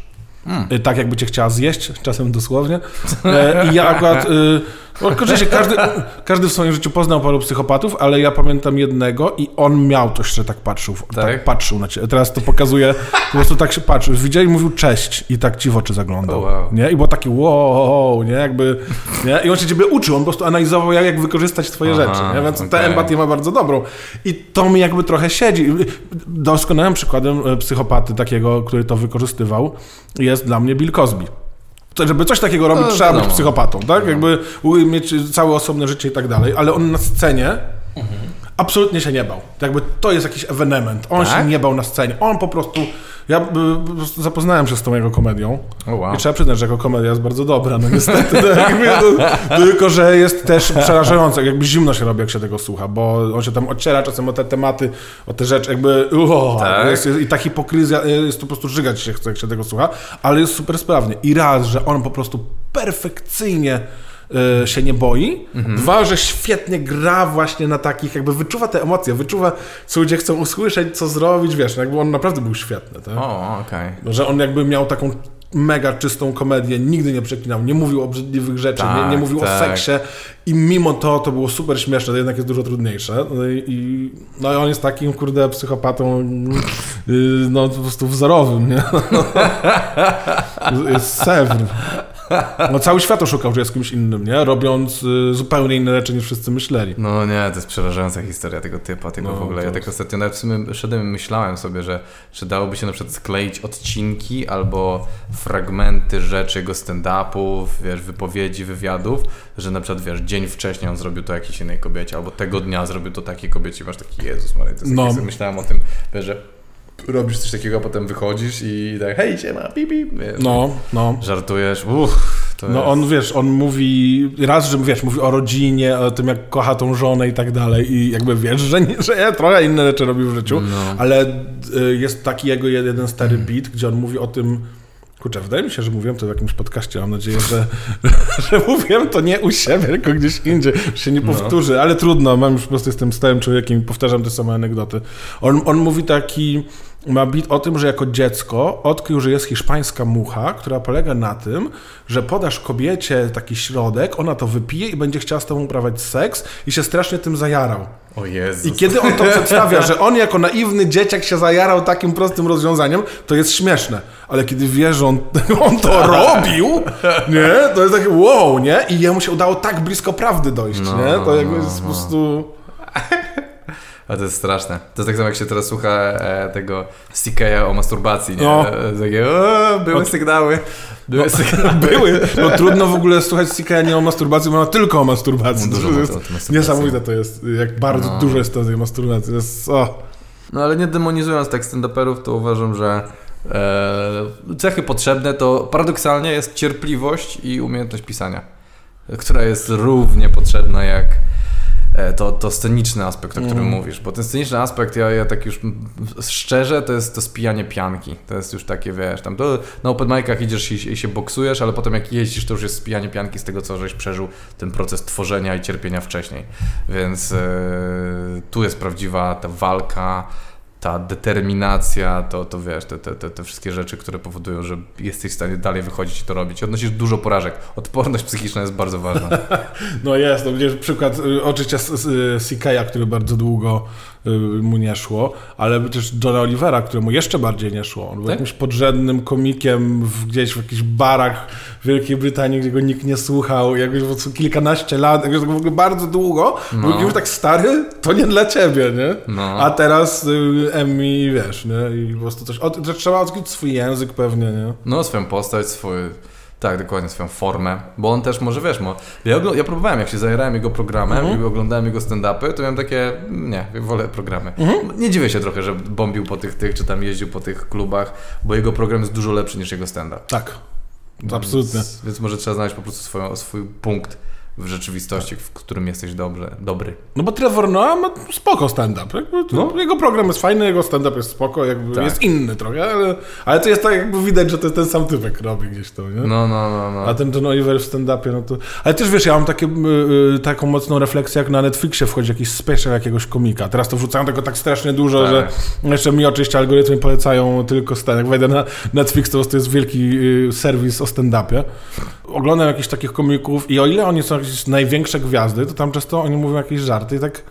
E, Tak jakby cię chciała zjeść, czasem dosłownie. E, I ja akurat, e, no, oczywiście każdy, każdy w swoim życiu poznał paru psychopatów, ale ja pamiętam jednego i on miał coś, że tak patrzył, tak, Tak? patrzył na ciebie. Teraz to pokazuje, po prostu tak się patrzył. Widział i mówił cześć i tak ci w oczy zaglądał. O, wow. Nie? I było taki wow, nie? Jakby, nie? I on się ciebie uczył, on po prostu analizował, jak, jak wykorzystać twoje Aha, rzeczy, nie? Więc tę okej. empatię ma bardzo dobrą. I to mi jakby trochę siedzi. Doskonałym przykładem e, psychopaty takiego, który to wykorzystywał, jest dla mnie Bill Cosby. Żeby coś takiego robić, No, trzeba być wiadomo. psychopatą, tak? Jakby u- mieć całe osobne życie i tak dalej, ale on na scenie absolutnie się nie bał. Jakby to jest jakiś ewenement. On Tak? się nie bał na scenie. On po prostu... Ja y, po prostu zapoznałem się z tą jego komedią. O, wow. I trzeba przyznać, że jego komedia jest bardzo dobra, no niestety. [LAUGHS] Tylko, że jest też przerażające, jakby zimno się robi, jak się tego słucha, bo on się tam ociera czasem o te tematy, o te rzeczy, jakby uo, Tak? jest, jest, i ta hipokryzja, y, jest to po prostu żygać się chce, jak się tego słucha, ale jest super sprawnie. I raz, że on po prostu perfekcyjnie y, się nie boi. Dwa, że świetnie gra właśnie na takich, jakby wyczuwa te emocje, wyczuwa, co ludzie chcą usłyszeć, co zrobić, wiesz, no jakby on naprawdę był świetny. Tak? O, okej. Że on jakby miał taką mega czystą komedię, nigdy nie przeklinał, nie mówił o brzydliwych rzeczach, nie, nie Tak, mówił o tak. seksie i mimo to to było super śmieszne, to jednak jest dużo trudniejsze. No i, i, no i on jest takim, kurde, psychopatą yy, no po prostu wzorowym, nie? [LAUGHS] jest Sewr. No cały świat oszukał, że jest kimś innym, nie? Robiąc y, zupełnie inne rzeczy niż wszyscy myśleli. No nie, to jest przerażająca historia tego typa, tego No, w ogóle. Ja tak ostatnio nawet w sumie szedłem i myślałem sobie, że, że dałoby się na przykład skleić odcinki albo fragmenty rzeczy jego stand-upów, wiesz, wypowiedzi, wywiadów, że na przykład, wiesz, dzień wcześniej on zrobił to jakiejś innej kobiecie, albo tego dnia zrobił to takiej kobiecie i masz taki, Jezus Maria, to jest No. no. Myślałem o tym, wiesz, że robisz coś takiego, a potem wychodzisz i tak, hej, siema, pip, pip, No, no. żartujesz, uff, to No jest... on, wiesz, on mówi, raz, że wiesz, mówi o rodzinie, o tym, jak kocha tą żonę i tak dalej i jakby wiesz, że, nie, że ja trochę inne rzeczy robi w życiu, No. ale y, jest taki jego jeden stary beat, gdzie on mówi o tym, kurczę, wydaje mi się, że mówiłem to w jakimś podcaście, mam nadzieję, że, [LAUGHS] że mówiłem to nie u siebie, tylko gdzieś indziej, się nie No. powtórzy, ale trudno, mam już po prostu jestem stałym człowiekiem i powtarzam te same anegdoty. On, on mówi taki, ma bit o tym, że jako dziecko odkrył, że jest hiszpańska mucha, która polega na tym, że podasz kobiecie taki środek, ona to wypije i będzie chciała z tobą uprawiać seks i się strasznie tym zajarał. O Jezus. I kiedy on to przedstawia, że on jako naiwny dzieciak się zajarał takim prostym rozwiązaniem, to jest śmieszne. Ale kiedy wie, że on, [LAUGHS] on to robił, nie, to jest takie wow, nie? I jemu się udało tak blisko prawdy dojść, No, nie? To jakby no, jest po no. prostu... A to jest straszne. To jest tak samo jak się teraz słucha e, tego CK'a o masturbacji, nie? No. E, Takie, o, były sygnały. Były sygnały. [LAUGHS] Były. No trudno w ogóle słuchać Sika nie o masturbacji, bo tylko o masturbacji. No, dużo to jest o masturbacji. niesamowite to jest, jak bardzo No. dużo jest tej masturbacji. To jest. No ale nie demonizując tak stand-uperów, to uważam, że e, cechy potrzebne to paradoksalnie jest cierpliwość i umiejętność pisania, która jest równie potrzebna jak to, to sceniczny aspekt, o którym Mm. mówisz. Bo ten sceniczny aspekt, ja, ja tak już szczerze, to jest to spijanie pianki. To jest już takie, wiesz, tam to, na open micach idziesz i, i się boksujesz, ale potem jak jeździsz, to już jest spijanie pianki z tego, co żeś przeżył ten proces tworzenia i cierpienia wcześniej. Więc e, tu jest prawdziwa ta walka, ta determinacja, to, to wiesz, te, te, te, wszystkie rzeczy, które powodują, że jesteś w stanie dalej wychodzić i to robić. Odnosisz dużo porażek. Odporność psychiczna jest bardzo ważna. [LAUGHS] No jest, no przykład y, oczywiście z- Sikeya, który bardzo długo y, mu nie szło, ale też Johna Olivera, któremu jeszcze bardziej nie szło. On był Tak? jakimś podrzędnym komikiem w, gdzieś w jakichś barach w Wielkiej Brytanii, gdzie go nikt nie słuchał, jakoś po prostu kilkanaście lat, jakoś w ogóle bardzo długo. No. Był już tak stary, to nie dla ciebie, nie? No. A teraz y, Emmy, wiesz, nie? I po prostu coś, od, trzeba odkryć swój język pewnie, nie? No, swoją postać, swój... Tak, dokładnie, swoją formę, bo on też może, wiesz, mo, ja, ja próbowałem, jak się zajerałem jego programem Mhm. i oglądałem jego stand-upy, to miałem takie, nie, wolę programy. Mhm. Nie dziwię się trochę, że bombił po tych, tych, czy tam jeździł po tych klubach, bo jego program jest dużo lepszy niż jego stand-up. Tak, absolutnie. Więc, więc może trzeba znaleźć po prostu swoją, swój punkt w rzeczywistości, w którym jesteś dobrze, dobry. No bo Trevor Noah ma spoko stand-up. No. Jego program jest fajny, jego stand-up jest spoko, jakby Tak. jest inny trochę, ale, ale to jest tak jakby widać, że to jest ten sam typek robi gdzieś to, nie? No, no, no, no. A ten John Oliver w stand-upie, no to... Ale też wiesz, ja mam takie, y, y, taką mocną refleksję, jak na Netflixie wchodzi jakiś special jakiegoś komika. Teraz to wrzucają tego tak strasznie dużo, Tak. że jeszcze mi oczywiście algorytmy polecają tylko stand Jak wejdę na Netflix, to jest wielki y, serwis o stand-upie. Oglądam jakichś takich komików i o ile oni są jakieś największe gwiazdy, to tam często oni mówią jakieś żarty i tak...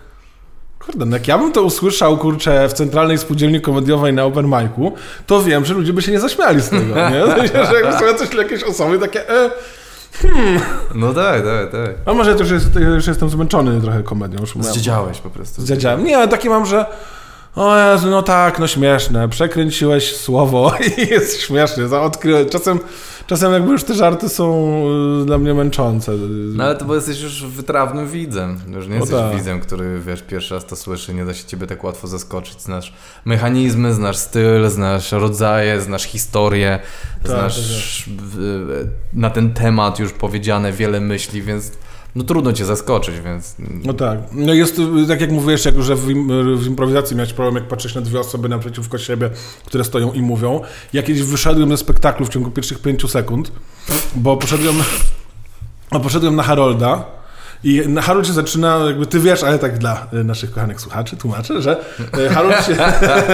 Kurde, no jak ja bym to usłyszał, kurczę, w Centralnej Spółdzielni Komediowej na Open Micu, to wiem, że ludzie by się nie zaśmiali z tego, nie? W [LAUGHS] sensie, że jakby są jacyś jakieś osoby takie, e, No tak, tak, tak. a może ja też jest, ja już jestem zmęczony trochę komedią. Już Zdziedziałeś po prostu. Zdziadziałem. Nie, ale takie mam, że o Jezu, no tak, no śmieszne, przekręciłeś słowo [LAUGHS] i jest śmiesznie, za- odkryłem. Czasem, czasem jakby już te żarty są y, dla mnie męczące. No ale to bo jesteś już wytrawnym widzem. Już nie No jesteś tak. widzem, który wiesz, pierwszy raz to słyszy, nie da się ciebie tak łatwo zaskoczyć. Znasz mechanizmy, znasz styl, znasz rodzaje, znasz historię, Tak, znasz w- na ten temat już powiedziane wiele myśli, więc no trudno cię zaskoczyć, więc No tak. No jest, tak jak mówiłeś, jak, że w, w improwizacji miałeś problem, jak patrzysz na dwie osoby naprzeciwko siebie, które stoją i mówią. Ja kiedyś wyszedłem ze spektaklu w ciągu pierwszych pięciu sekund, bo poszedłem, bo poszedłem na Harolda i Harold się zaczyna, jakby ty wiesz, ale tak dla y, naszych kochanych słuchaczy tłumaczę, że y, Harold się,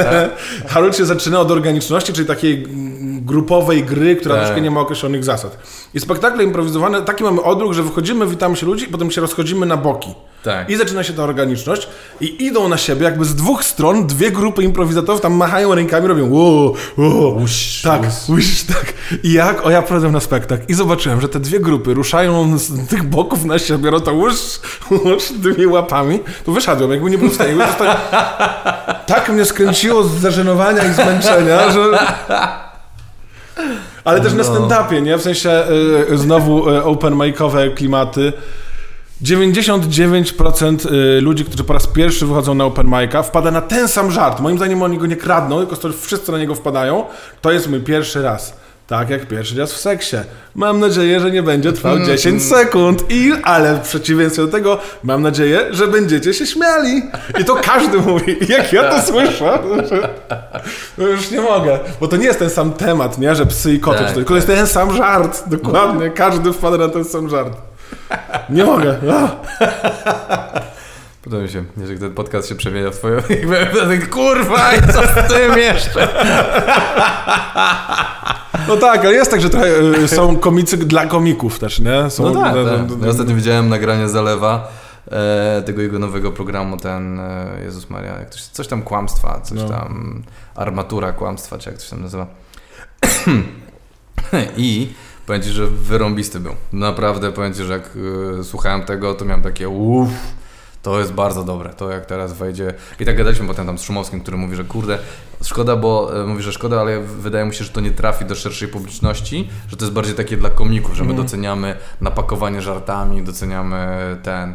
[LAUGHS] Harold się zaczyna od organiczności, czyli takiej mm, grupowej gry, która Tak. troszkę nie ma określonych zasad. I spektakle improwizowane, taki mamy odruch, że wychodzimy, witamy się ludzi potem się rozchodzimy na boki. tak. I zaczyna się ta organiczność i idą na siebie jakby z dwóch stron, dwie grupy improwizatorów tam machają rękami, robią ło, ło, tak, łuś, tak. I jak, o ja poszedłem na spektakl i zobaczyłem, że te dwie grupy ruszają z tych boków na siebie, no to łusz, łusz tymi łapami, to wyszedłem, jakby nie był w stanie. Tak, tak mnie skręciło z zażenowania i zmęczenia, że... Ale też na No. stand-upie, nie? W sensie y, znowu y, open mic'owe klimaty. 99% y, ludzi, którzy po raz pierwszy wychodzą na open mic'a, wpada na ten sam żart. Moim zdaniem oni go nie kradną, tylko wszyscy na niego wpadają. To jest mój pierwszy raz. Tak jak pierwszy raz w seksie. Mam nadzieję, że nie będzie trwał 10 sekund. I, ale w przeciwieństwie do tego, mam nadzieję, że będziecie się śmiali. I to każdy [LAUGHS] mówi. Jak ja to słyszę, że, no już nie mogę. Bo to nie jest ten sam temat, nie? Że psy i koty, Tak, to, tylko jest ten sam żart. Dokładnie. Każdy wpada na ten sam żart. Nie mogę. Podoba mi się, jeżeli ten podcast się przemienia w twoją... [LAUGHS] Kurwa, i co z tym jeszcze? [LAUGHS] No tak, ale jest tak, że trochę y, są komicy dla komików też, nie? Są, No tak, no, tak. no, Ja ostatnio widziałem nagranie Zalewa, e, tego jego nowego programu, ten e, Jezus Maria, jak się, coś tam kłamstwa, coś No. tam armatura kłamstwa, czy jak to się tam nazywa. [CLEARS THROAT] I powiem Ci, że wyrąbisty był. Naprawdę powiem Ci, że jak słuchałem tego, to miałem takie uff, to jest bardzo dobre, to jak teraz wejdzie. I tak gadaliśmy potem tam z Szumowskim, który mówi, że kurde, szkoda, bo e, mówi, że szkoda, ale wydaje mu się, że to nie trafi do szerszej publiczności, że to jest bardziej takie dla komików, że my doceniamy napakowanie żartami, doceniamy ten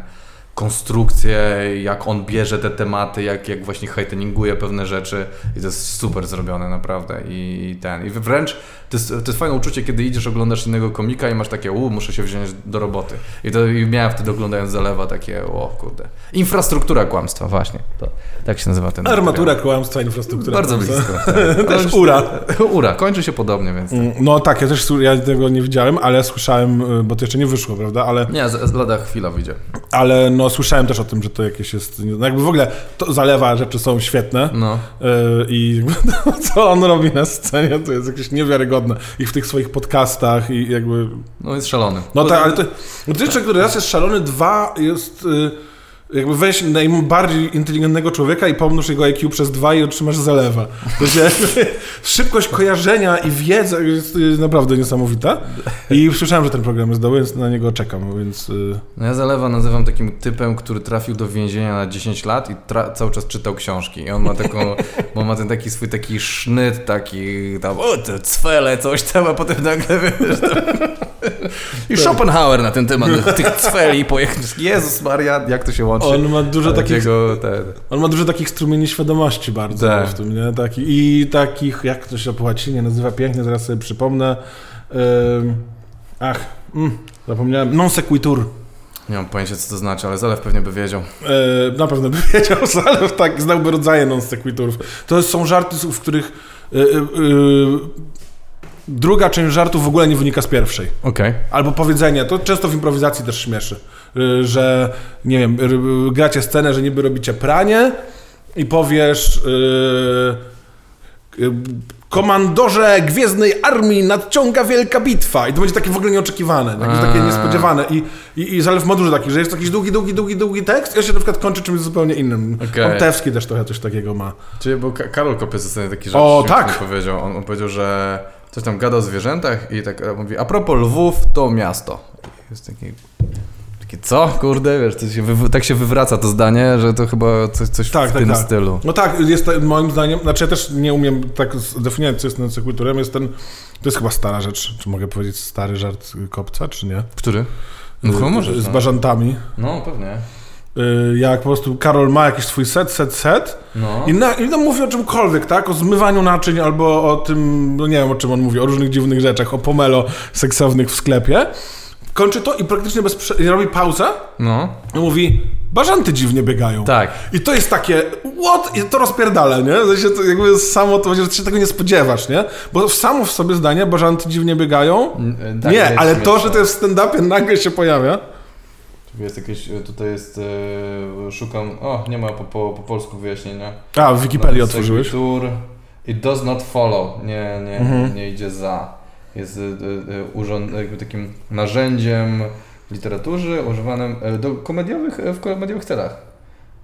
konstrukcję, jak on bierze te tematy, jak, jak właśnie hejteninguje pewne rzeczy i to jest super zrobione naprawdę i, i ten, i wręcz to jest, to jest fajne uczucie, kiedy idziesz, oglądasz innego komika i masz takie, u, muszę się wziąć do roboty i to i miałem wtedy oglądając Zalewa takie, o kurde, infrastruktura kłamstwa, właśnie, to tak się nazywa ten Armatura, kłamstwa, infrastruktura. Bardzo blisko. [LAUGHS] Tak. Też ura. [LAUGHS] Ura, kończy się podobnie, więc... Mm, No tak, ja też ja tego nie widziałem, ale słyszałem, y, bo to jeszcze nie wyszło, prawda? Ale, Nie, z, z lada chwila wyjdzie. ale no słyszałem też o tym, że to jakieś jest. No jakby w ogóle to zalewa rzeczy są świetne. No. y, I [LAUGHS] co on robi na scenie, to jest jakieś niewiarygodne. I w tych swoich podcastach i jakby. No jest szalony. No tak, ale to, no to jeszcze, który raz jest szalony, dwa jest. y, Jakby weź najbardziej inteligentnego człowieka i pomnóż jego IQ przez dwa i otrzymasz zalewa. To się, [LAUGHS] szybkość kojarzenia i wiedza jest y, naprawdę niesamowita. I słyszałem, że ten program jest dobry, więc na niego czekam, więc... y, No ja Zalewa nazywam takim typem, który trafił do więzienia na 10 lat i tra- cały czas czytał książki. I on ma taką, [LAUGHS] bo ma ten taki swój taki sznyt, taki tam, o te cwele, coś tam, a potem nagle wiesz, tam... I Schopenhauer na ten temat tych cweli pojechał. Jezus Maria, jak to się łączy? On ma dużo takich... Takiego, ten, On ma dużo takich strumieni świadomości bardzo Tak. w tym, nie? Taki, I takich, jak to się po łacinie nazywa pięknie, zaraz sobie przypomnę. Ym, ach, mm, zapomniałem. Non sequitur. Nie mam pojęcia, co to znaczy, ale Zalew pewnie by wiedział. E, na pewno by [LAUGHS] wiedział, ale tak, znałby rodzaje non sequiturów. To są żarty, w których e, e, e, druga część żartu w ogóle nie wynika z pierwszej. Okej. Albo powiedzenie, to często w improwizacji też śmieszy, że nie wiem, y, gracie scenę, że niby robicie pranie i powiesz yy, yy, komandorze Gwiezdnej Armii nadciąga wielka bitwa i to będzie takie w ogóle nieoczekiwane, jakieś takie niespodziewane i, i, i Zalew ma dużo takich, że jest jakiś długi, długi, długi, długi tekst i on się na przykład kończy czymś zupełnie innym. Montewski też trochę coś takiego ma. Czyli, bo Ka- Karol Kopiec zostanie taki rzecz O, tak. powiedział. On, on powiedział, że coś tam gada o zwierzętach i tak e, mówi, a propos Lwów, to miasto. Jest taki... Takie co? Kurde, wiesz, się tak się wywraca to zdanie, że to chyba coś, coś Tak, w tak, tym tak. stylu. No tak, jest to, moim zdaniem, znaczy ja też nie umiem tak zdefiniować, co jest non sequiturem, jest ten, to jest chyba stara rzecz, czy mogę powiedzieć stary żart Kopca, czy nie? Który? No chyba możesz. Z no. bażantami. No, pewnie. Y, Jak po prostu Karol ma jakiś swój set, set, set No. i, na, i tam mówi o czymkolwiek, tak? O zmywaniu naczyń albo o tym, no nie wiem o czym on mówi, o różnych dziwnych rzeczach, o pomelo seksownych w sklepie. Kończy to i praktycznie bez prze- robi pauzę No. i mówi, bażanty dziwnie biegają. Tak. I to jest takie, what? I to rozpierdala, nie? W sensie to jakby samo to, że się tego nie spodziewasz, nie? Bo samo w sobie zdanie, bażanty dziwnie biegają. N- tak, nie, ale to, że to jest w stand-upie nagle się pojawia. Jest jakieś, e, tutaj jest, e, szukam, o, nie ma po, po, po polsku wyjaśnienia. A, w Wikipedii No, otworzyłeś. It does not follow, nie, nie, Mhm. nie idzie za. Jest e, e, urząd, jakby takim narzędziem w literaturze używanym e, do komediowych, e, w komediowych celach.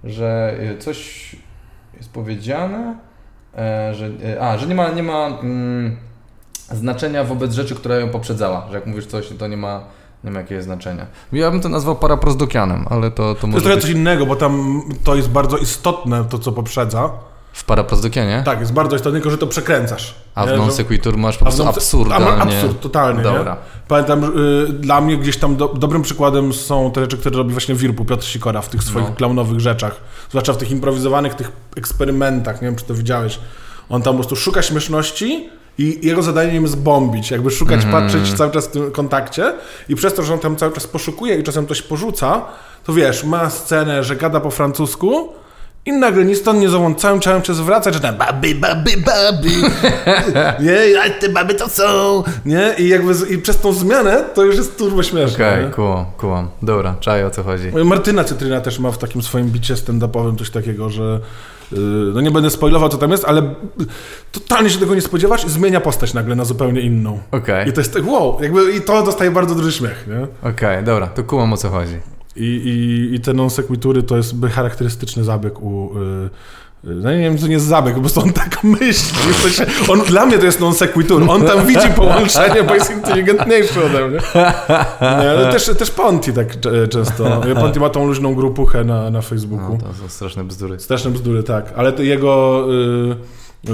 Że e, coś jest powiedziane, e, że, a, że nie ma, nie ma mm, znaczenia wobec rzeczy, która ją poprzedzała. Że jak mówisz coś, to nie ma, nie ma jakiegoś znaczenia. Ja bym to nazwał paraprozdokianem, ale to, to To może jest trochę być coś innego, bo tam to jest bardzo istotne, to co poprzedza. w paraprozdokianie. Tak, jest bardzo istotne, tylko że to przekręcasz. A w nie? non Że- sequitur masz po prostu non- absurdalnie. Absurd, totalnie, Dobra. nie? Pamiętam, y, dla mnie gdzieś tam do, dobrym przykładem są te rzeczy, które robi właśnie Wirpu, Piotr Sikora w tych swoich No. klaunowych rzeczach. Zwłaszcza w tych improwizowanych, tych eksperymentach, nie wiem, czy to widziałeś. On tam po prostu szuka śmieszności i jego zadaniem jest bombić, jakby szukać, Mhm. patrzeć cały czas w tym kontakcie i przez to, że on tam cały czas poszukuje i czasem coś porzuca, to wiesz, ma scenę, że gada po francusku i nagle ni stąd, ni zowąd całym ciałem się zwraca, że tam baby, baby, baby, [LAUGHS] nie, a te baby to są, nie, i jakby z, i przez tą zmianę to już jest turbo śmieszne. Okej, nie? cool, cool. Dobra, czaj o co chodzi. Martyna Cytryna też ma w takim swoim bicie stand-upowym coś takiego, że yy, no nie będę spoilował co tam jest, ale totalnie się tego nie spodziewasz i zmienia postać nagle na zupełnie inną. Okej, I to jest tak wow, jakby i to dostaje bardzo duży śmiech, nie? okej, dobra, to kumam o co chodzi. I, i, i te non sequitury to jest charakterystyczny zabieg u... Yy, no nie wiem, co nie jest zabieg, po prostu on tak myśli. W sensie, on, dla mnie to jest non sequitur. On tam widzi połączenie, bo jest inteligentniejszy ode mnie. Nie, ale też, też Ponti tak często. Ponti ma tą luźną grupuchę na, na Facebooku. No, to są straszne bzdury. Straszne bzdury, tak. Ale to jego y,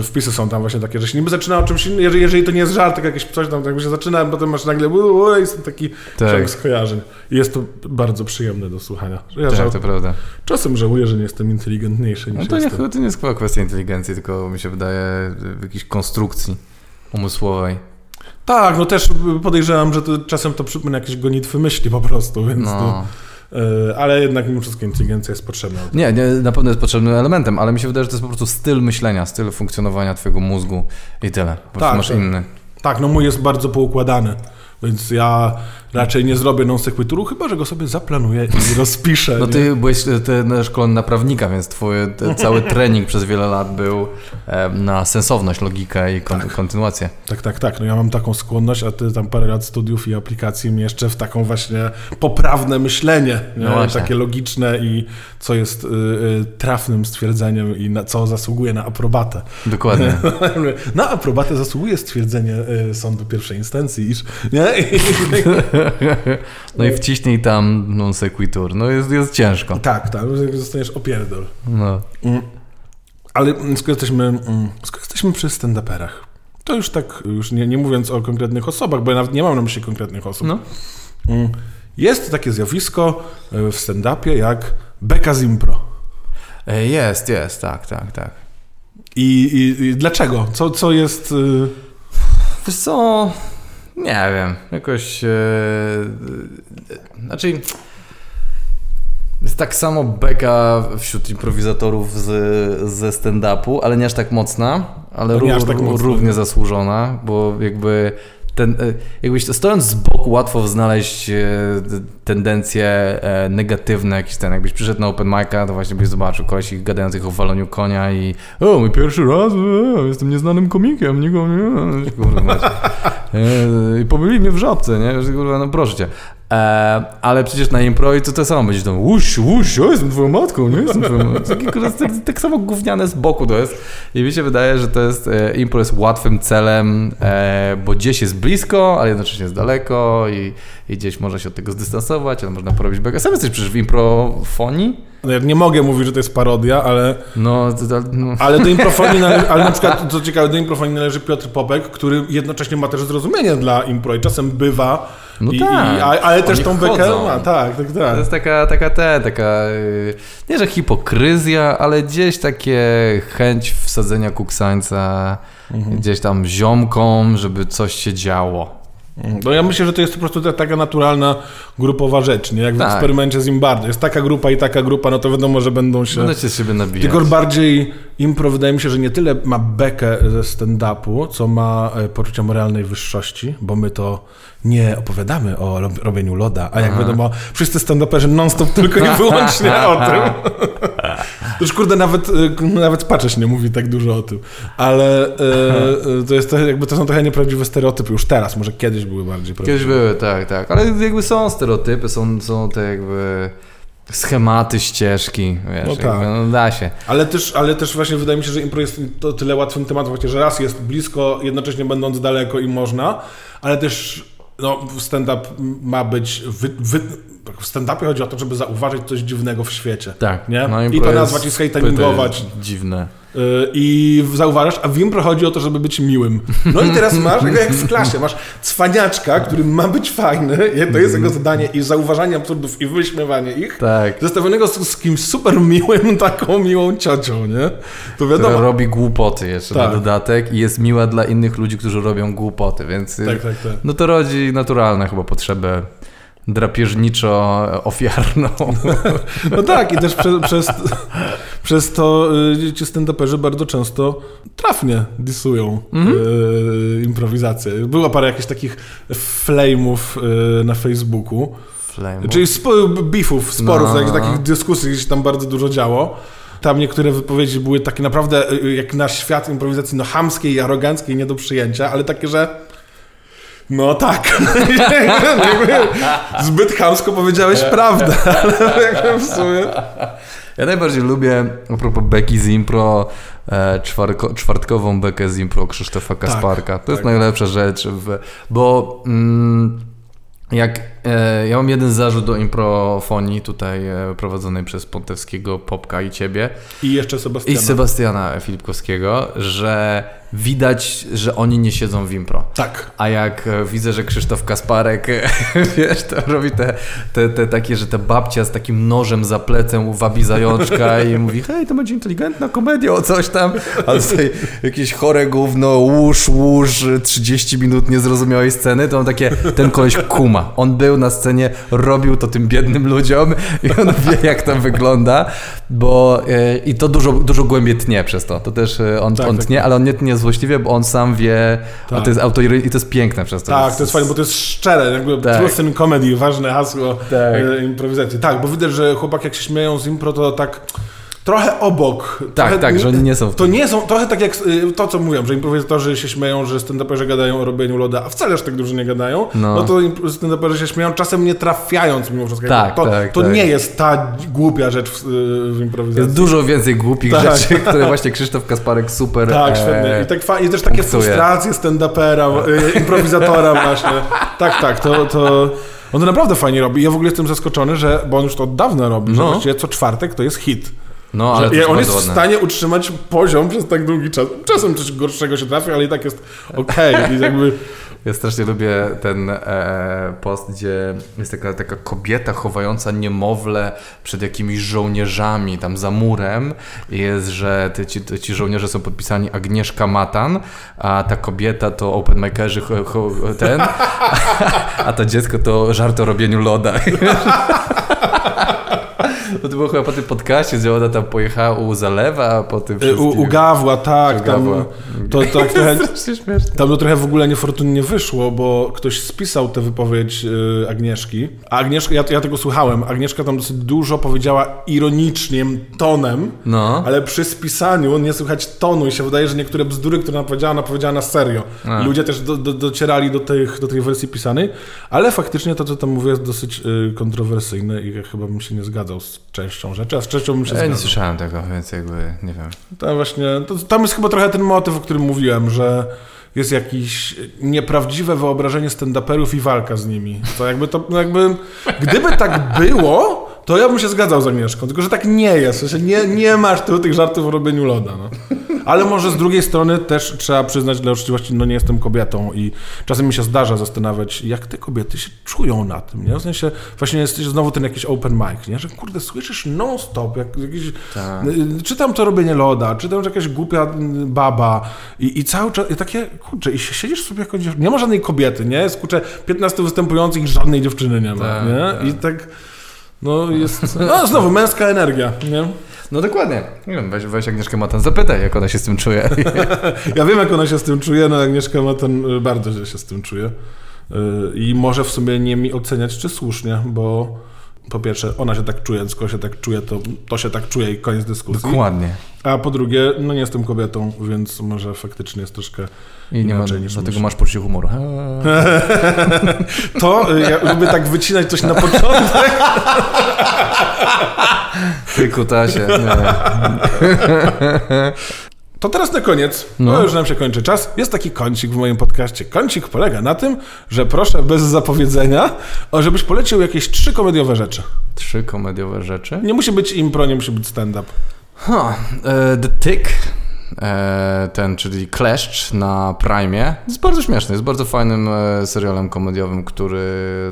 wpisy są tam właśnie takie, że się niby zaczyna o czymś innym, jeżeli, jeżeli to nie jest żart, tak jakieś coś tam, jakby się zaczyna, potem masz nagle u, jest taki Tak. ciąg skojarzeń. I jest to bardzo przyjemne do słuchania. Ja Tak, to prawda. czasem żałuję, że nie jestem inteligentniejszy niż No to nie, jestem. to nie jest chyba kwestia inteligencji, tylko mi się wydaje w jakiejś konstrukcji umysłowej. Tak, no też podejrzewam, że to, czasem to przypomina jakieś gonitwy myśli po prostu, więc No. to, ale jednak mimo wszystko inteligencja jest potrzebna. Nie, nie, na pewno jest potrzebnym elementem, ale mi się wydaje, że to jest po prostu styl myślenia, styl funkcjonowania twojego mózgu i tyle. Po Tak, masz tak. inny. Tak, no mój jest bardzo poukładany, więc ja raczej nie zrobię non sequituru, chyba że go sobie zaplanuję i [LAUGHS] rozpiszę. No nie? ty byłeś e, ty, na szkolony na prawnika, więc twój cały [LAUGHS] trening przez wiele lat był na sensowność, logikę i kon, kontynuację. Tak, tak, tak. No ja mam taką skłonność, a ty tam parę lat studiów i aplikacji mnie jeszcze w taką właśnie poprawne myślenie, nie? No takie logiczne i co jest y, y, trafnym stwierdzeniem i na co zasługuje na aprobatę. Dokładnie. [LAUGHS] Na aprobatę zasługuje stwierdzenie y, sądu pierwszej instancji, iż nie? [LAUGHS] No i wciśnij tam non sequitur. No jest, jest ciężko. tak, tak, zostaniesz opierdol. No. Mm. Ale skoro jesteśmy, mm, skoro jesteśmy przy stand-uperach, to już tak, już nie, nie mówiąc o konkretnych osobach, bo ja nawet nie mam na myśli konkretnych osób. No. Mm, Jest takie zjawisko e, w stand-upie jak beka z impro. E, Jest, jest, tak, tak, tak. I, i, i dlaczego? Co, co jest... y, Wiesz co, nie wiem, jakoś, e, e, znaczy, tak samo beka wśród improwizatorów z, ze stand-upu, ale nie aż tak mocna, ale aż tak ró- mocna. równie zasłużona, bo jakby ten, e, jakbyś stojąc z boku łatwo znaleźć e, tendencje e, negatywne, jakiś ten, jakbyś przyszedł na open mic'a, to właśnie byś zobaczył ich gadających o waleniu konia i o, mój pierwszy raz, e, jestem nieznanym komikiem, nie, kurwa, I pomylili mnie w żabce, nie, kurwa, no proszę cię. E, ale przecież na impro i to to samo będzie tam łuś, łuś, ja jestem twoją matką, nie jestem twoją matką. Tak, tak samo gówniane z boku to jest. I mi się wydaje, że to jest, e, impro jest łatwym celem, e, bo gdzieś jest blisko, ale jednocześnie jest daleko i, i gdzieś można się od tego zdystansować, ale można porobić bekę. Sam jesteś przecież w improfonii? No ja nie mogę mówić, że to jest parodia, ale, No, to, to, no. ale do improfonii należy, [LAUGHS] ale na przykład, co ciekawe, do improfonii należy Piotr Popek, który jednocześnie ma też zrozumienie dla impro i czasem bywa, No i, tak. i, a, ale też tą bekę ma, tak, tak, To tak. jest taka, taka te, taka, y, nie że hipokryzja, ale gdzieś takie chęć wsadzenia kuksańca gdzieś tam ziomkom, żeby coś się działo. No ja myślę, że to jest po prostu ta, taka naturalna grupowa rzecz, nie? Jak w Tak. eksperymencie z Imbardo. Jest taka grupa i taka grupa, no to wiadomo, że będą się... Będę się siebie nabijać. Tylko bardziej impro wydaje mi się, że nie tyle ma bekę ze stand-upu, co ma e, poczucie moralnej wyższości, bo my to nie opowiadamy o rob- robieniu loda, a jak wiadomo, wszyscy stand-uperzy non-stop tylko i [LAUGHS] wyłącznie o tym. To już kurde, nawet, e, nawet Paczesz nie mówi tak dużo o tym. Ale e, to, jest to, jakby to są trochę nieprawdziwe stereotypy już teraz, może kiedyś były bardziej prawdziwe. Kiedyś były, tak, tak. Ale jakby są stereotypy, są, są te jakby schematy, ścieżki, wiesz, No tak. jakby, no da się. Ale też, ale też właśnie wydaje mi się, że impro jest to tyle łatwym tematem, że raz jest blisko, jednocześnie będąc daleko i można, ale też no, stand-up ma być... Wy, wy, w stand-upie chodzi o to, żeby zauważyć coś dziwnego w świecie. Tak. Nie? No, I to nazwać i jest Dziwne. Yy, I zauważasz, a w impro chodzi o to, żeby być miłym. No i teraz masz, jak- w klasie, masz cwaniaczka, który ma być fajny, to jest jego zadanie i zauważanie absurdów i wyśmiewanie ich, Tak. zestawionego z, z kimś super miłym, [LAUGHS] taką miłą ciocią, nie? To Która wiadomo. robi głupoty jeszcze Tak. na dodatek i jest miła dla innych ludzi, którzy robią głupoty, więc y, Tak, tak, tak. no to rodzi naturalne chyba potrzebę drapieżniczo-ofiarną. No tak, i też prze, przez, przez to y, ci stand-uperzy bardzo często trafnie disują y, improwizację. Było parę jakichś takich flame'ów y, na Facebooku. Flame. Czyli spo, beefów, sporów, No. takich dyskusji, gdzie się tam bardzo dużo działo. Tam niektóre wypowiedzi były takie naprawdę jak na świat improwizacji no chamskiej i aroganckiej, nie do przyjęcia, ale takie, że no tak. [LAUGHS] Zbyt chamsko powiedziałeś prawdę, [LAUGHS] ale jakby w sumie... Ja najbardziej lubię, a propos beki z impro, e, czwartkową bekę z impro Krzysztofa Kasparka. to jest tak. najlepsza rzecz, w, bo mm, jak e, ja mam jeden zarzut do improfonii tutaj e, prowadzonej przez Pontewskiego, Popka i ciebie I jeszcze i Sebastiana. Sebastiana Filipkowskiego, że widać, że oni nie siedzą w impro. tak. A jak e, widzę, że Krzysztof Kasparek, e, [LAUGHS] wiesz, to robi te, te, te takie, że ta babcia z takim nożem za plecem wabi zajączka i [LAUGHS] mówi, hej, to będzie inteligentna komedia o coś tam, a tutaj jakieś chore gówno, łóż, łóż, 30 minut niezrozumiałej sceny, to on takie, ten koleś kuma. On był na scenie, robił to tym biednym ludziom i on wie, jak to wygląda, bo e, i to dużo, dużo głębiej tnie przez to. To też on, Tak, on tak. tnie, ale on nie tnie złośliwie, bo on sam wie, a Tak. to jest i to jest piękne przez to. Tak, to jest fajne, bo to jest szczere, jakby Tak. in comedy, ważne hasło Tak. e, improwizacji. Tak, bo widać, że chłopak jak się śmieją z impro, to tak trochę obok. Tak, trochę, tak, że oni nie są w To nie są, trochę tak jak y, to, co mówią, że improwizatorzy się śmieją, że stand-uperzy gadają o robieniu loda, a wcale aż tak dużo nie gadają, no, No. to stand-uperzy się śmieją, czasem nie trafiając mimo wszystko. Tak, to tak, to tak. nie jest ta głupia rzecz w, y, w improwizacji. Jest dużo więcej głupich Tak. rzeczy, które właśnie Krzysztof Kasparek super. Tak, e, świetnie. I, tak I też takie punktuje. frustracje stand-upera, y, improwizatora [LAUGHS] właśnie. Tak, tak, to, to... On to naprawdę fajnie robi. Ja w ogóle jestem zaskoczony, że, bo on już to od dawna robi, że No. właściwie co czwartek to jest hit. No, ale Że on jest w ładne. stanie utrzymać poziom przez tak długi czas. Czasem coś gorszego się trafi, ale i tak jest okej. I jakby... [LAUGHS] Ja strasznie lubię ten e, post, gdzie jest taka, taka kobieta chowająca niemowlę przed jakimiś żołnierzami tam za murem. I jest, że te, ci, te, ci żołnierze są podpisani Agnieszka Matan, a ta kobieta to openmakerzy cho, cho, ten, [LAUGHS] a to dziecko to żart o robieniu loda. [LAUGHS] No to było chyba po tym podcaście, gdzie ona tam pojechała u Zalewa, po tym U, wszystkim. u Gawła, tak. U Gawła. Tam, to tak [LAUGHS] trochę, tam to trochę w ogóle niefortunnie wyszło, bo ktoś spisał tę wypowiedź y, Agnieszki. A Agnieszka, ja, ja tego słuchałem, Agnieszka tam dosyć dużo powiedziała ironicznie, tonem, No. ale przy spisaniu nie słychać tonu i się wydaje, że niektóre bzdury, które ona powiedziała, ona powiedziała na serio. A. Ludzie też do, do, docierali do, tych, do tej wersji pisanej, ale faktycznie to, co tam mówię, jest dosyć y, kontrowersyjne i ja chyba bym się nie zgadzał z częścią rzeczy, a z częścią bym się Ja nie słyszałem tego, więc jakby nie wiem. Tam właśnie, to, tam jest chyba trochę ten motyw, o którym mówiłem, że jest jakieś nieprawdziwe wyobrażenie stand-uperów i walka z nimi. To jakby to, no jakby, gdyby tak było, to ja bym się zgadzał z Agnieszką, tylko że tak nie jest. W sensie nie, nie masz tu tych żartów o robieniu loda. No. Ale może z drugiej strony też trzeba przyznać dla uczciwości, no nie jestem kobietą i czasem mi się zdarza zastanawiać, jak te kobiety się czują na tym, nie? W sensie właśnie jest znowu ten jakiś open mic, nie? Że kurde, słyszysz non-stop, jak jakiś... Tak. Y, Czy tam to robienie loda, czy tam że jakaś głupia y, baba i, i cały czas, i takie, kurczę, i siedzisz sobie jako dziew... Nie ma żadnej kobiety, nie? Jest, kurczę, 15 występujących żadnej dziewczyny nie ma, Tak, nie? tak. I tak, no jest, no znowu, męska energia, nie? No dokładnie. Nie wiem, weź, weź Agnieszkę Matan, zapytaj, jak ona się z tym czuje. [LAUGHS] Ja wiem, jak ona się z tym czuje, no Agnieszka ma ten, y, bardzo źle się z tym czuje. Y, I może w sumie nie mi oceniać, czy słusznie, bo po pierwsze, ona się tak czuje, skoro się tak czuje, to, to się tak czuje i koniec dyskusji. Dokładnie. A po drugie, no nie jestem kobietą, więc może faktycznie jest troszkę I nie ma, inaczej niż dlatego myślę. masz poczucie humoru. [LAUGHS] To y, ja lubię tak wycinać coś na początek. [LAUGHS] Ty kutasie. [LAUGHS] To teraz na koniec, No. no już nam się kończy czas, jest taki kącik w moim podcaście. Kącik polega na tym, że proszę bez zapowiedzenia, o żebyś polecił jakieś trzy komediowe rzeczy. Trzy komediowe rzeczy. Nie musi być impro, nie musi być stand-up. Huh. E, The Tick, e, ten, czyli Kleszcz na Prime. Jest bardzo śmieszny, jest bardzo fajnym e, serialem komediowym, który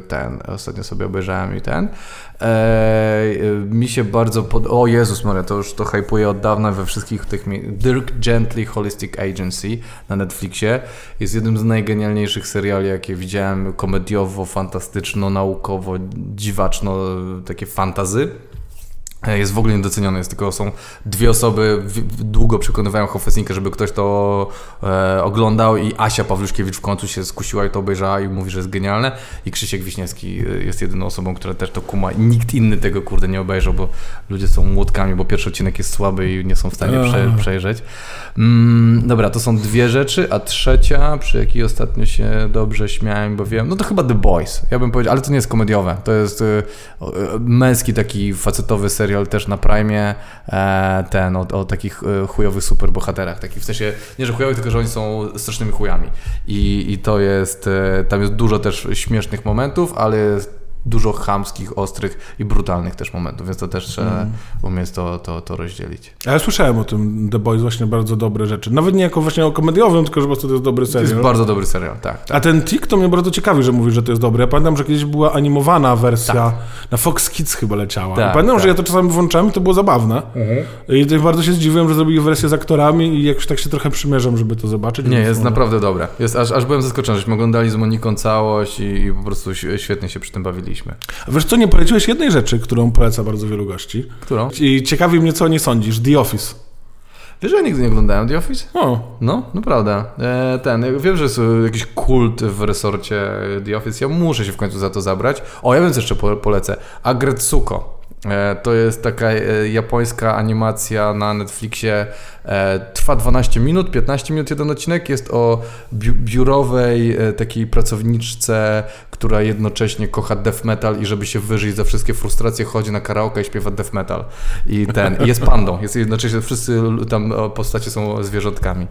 ten, ostatnio sobie obejrzałem i ten. Mi się bardzo pod... O Jezus Maria, to już to hypuję od dawna we wszystkich tych... Dirk Gently Holistic Agency na Netflixie jest jednym z najgenialniejszych seriali, jakie widziałem, komediowo, fantastyczno, naukowo, dziwaczno, takie fantazy. E, Jest w ogóle niedoceniony, jest tylko są dwie osoby, długo przekonywają Hofesninkę, żeby ktoś to e, oglądał i Asia Pawluszkiewicz w końcu się skusiła i to obejrzała i mówi, że jest genialne i Krzysiek Wiśniewski e, jest jedyną osobą, która też to kuma i nikt inny tego kurde nie obejrzał, bo ludzie są młotkami, bo pierwszy odcinek jest słaby i nie są w stanie prze, przejrzeć. Mm, dobra, to są dwie rzeczy, a trzecia, przy jakiej ostatnio się dobrze śmiałem, bo wiem, no to chyba The Boys, ja bym powiedział, ale to nie jest komediowe, to jest o, e, męski taki facetowy serial też na Prime, e, ten o, o takich e, chujowych superbohaterach, taki w sensie, nie że chujowych, tylko że oni są strasznymi chujami. I, i to jest, e, tam jest dużo też śmiesznych momentów, ale jest dużo chamskich, ostrych i brutalnych też momentów, więc to też trzeba umieć to, to, to rozdzielić. A ja słyszałem o tym The Boys, właśnie bardzo dobre rzeczy. Nawet nie jako właśnie o komediowym, tylko że po prostu to jest dobry To serial. jest bardzo dobry serial, tak. A ten Tik to mnie bardzo ciekawi, że mówisz, że to jest dobre. Ja pamiętam, że kiedyś była animowana wersja, na Fox Kids chyba leciała. Tak, I pamiętam, tak. że ja to czasami włączałem i to było zabawne. I też bardzo się zdziwiłem, że zrobili wersję z aktorami i jakoś tak się trochę przymierzam, żeby to zobaczyć. Nie, jest może- naprawdę dobre. Jest, aż, aż byłem zaskoczony, żeśmy oglądali z Moniką całość i, i po prostu świetnie się przy tym A Wiesz co, nie poleciłeś jednej rzeczy, którą poleca bardzo wielu gości. Którą? I ciekawi mnie, co o niej sądzisz. The Office. Wiesz, że ja nigdy nie oglądałem The Office? O, No, naprawdę. E, ten, ja wiem, że jest jakiś kult w resorcie The Office. Ja muszę się w końcu za to zabrać. O, ja wiem, co jeszcze po, polecę. Agretsuko. E, to jest taka e, japońska animacja na Netflixie. E, trwa 12 minut, 15 minut jeden odcinek. Jest o biu biurowej e, takiej pracowniczce, która jednocześnie kocha death metal i żeby się wyżyć za wszystkie frustracje chodzi na karaoke i śpiewa death metal. I ten, i jest pandą. Jest jednocześnie wszyscy tam postacie są zwierzątkami.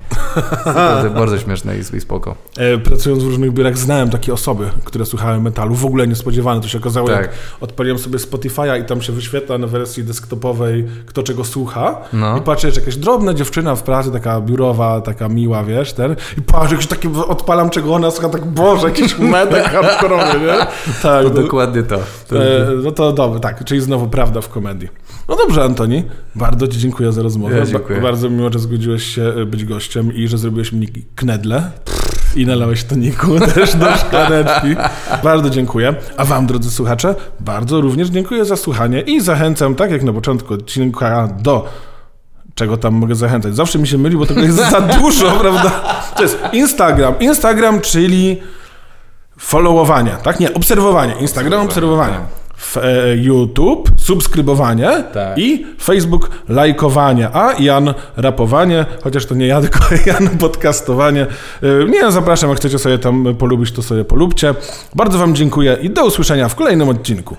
Naprawdę bardzo śmieszne i, i spoko. e, pracując w różnych biurach znałem takie osoby, które słuchały metalu. W ogóle niespodziewane. To się okazało, Tak. jak odpaliłem sobie Spotify'a i tam się wyświetla na wersji desktopowej, kto czego słucha. No. I patrzę, że jakaś drobna dziewczyna w pracy, taka biurowa, taka miła, wiesz, ten. I patrzę, jakieś takie odpalam, czego ona słucha, tak, Boże, jakiś metek hardkorowy, nie? [LAUGHS] Tak. To no- dokładnie to. to E, no to dobrze, tak, czyli znowu prawda w komedii. No dobrze, Antoni, bardzo Ci dziękuję za rozmowę. Ja dziękuję. Ba- bardzo miło, że zgodziłeś się e, być gościem i że zrobiłeś mi knedle. I nalałeś toniku [LAUGHS] też do szklaneczki. Bardzo dziękuję. A wam, drodzy słuchacze, bardzo również dziękuję za słuchanie i zachęcam, tak jak na początku odcinka, do czego tam mogę zachęcać. Zawsze mi się myli, bo tego jest za dużo, [LAUGHS] prawda? To jest Instagram. Instagram, czyli followowanie, tak? Nie, obserwowanie. Instagram, obserwowanie. F, e, YouTube, subskrybowanie Tak. i Facebook, lajkowanie, a Jan rapowanie, chociaż to nie ja, [LAUGHS] tylko Jan podcastowanie. E, Nie, zapraszam, jak chcecie sobie tam polubić, to sobie polubcie. Bardzo Wam dziękuję i do usłyszenia w kolejnym odcinku.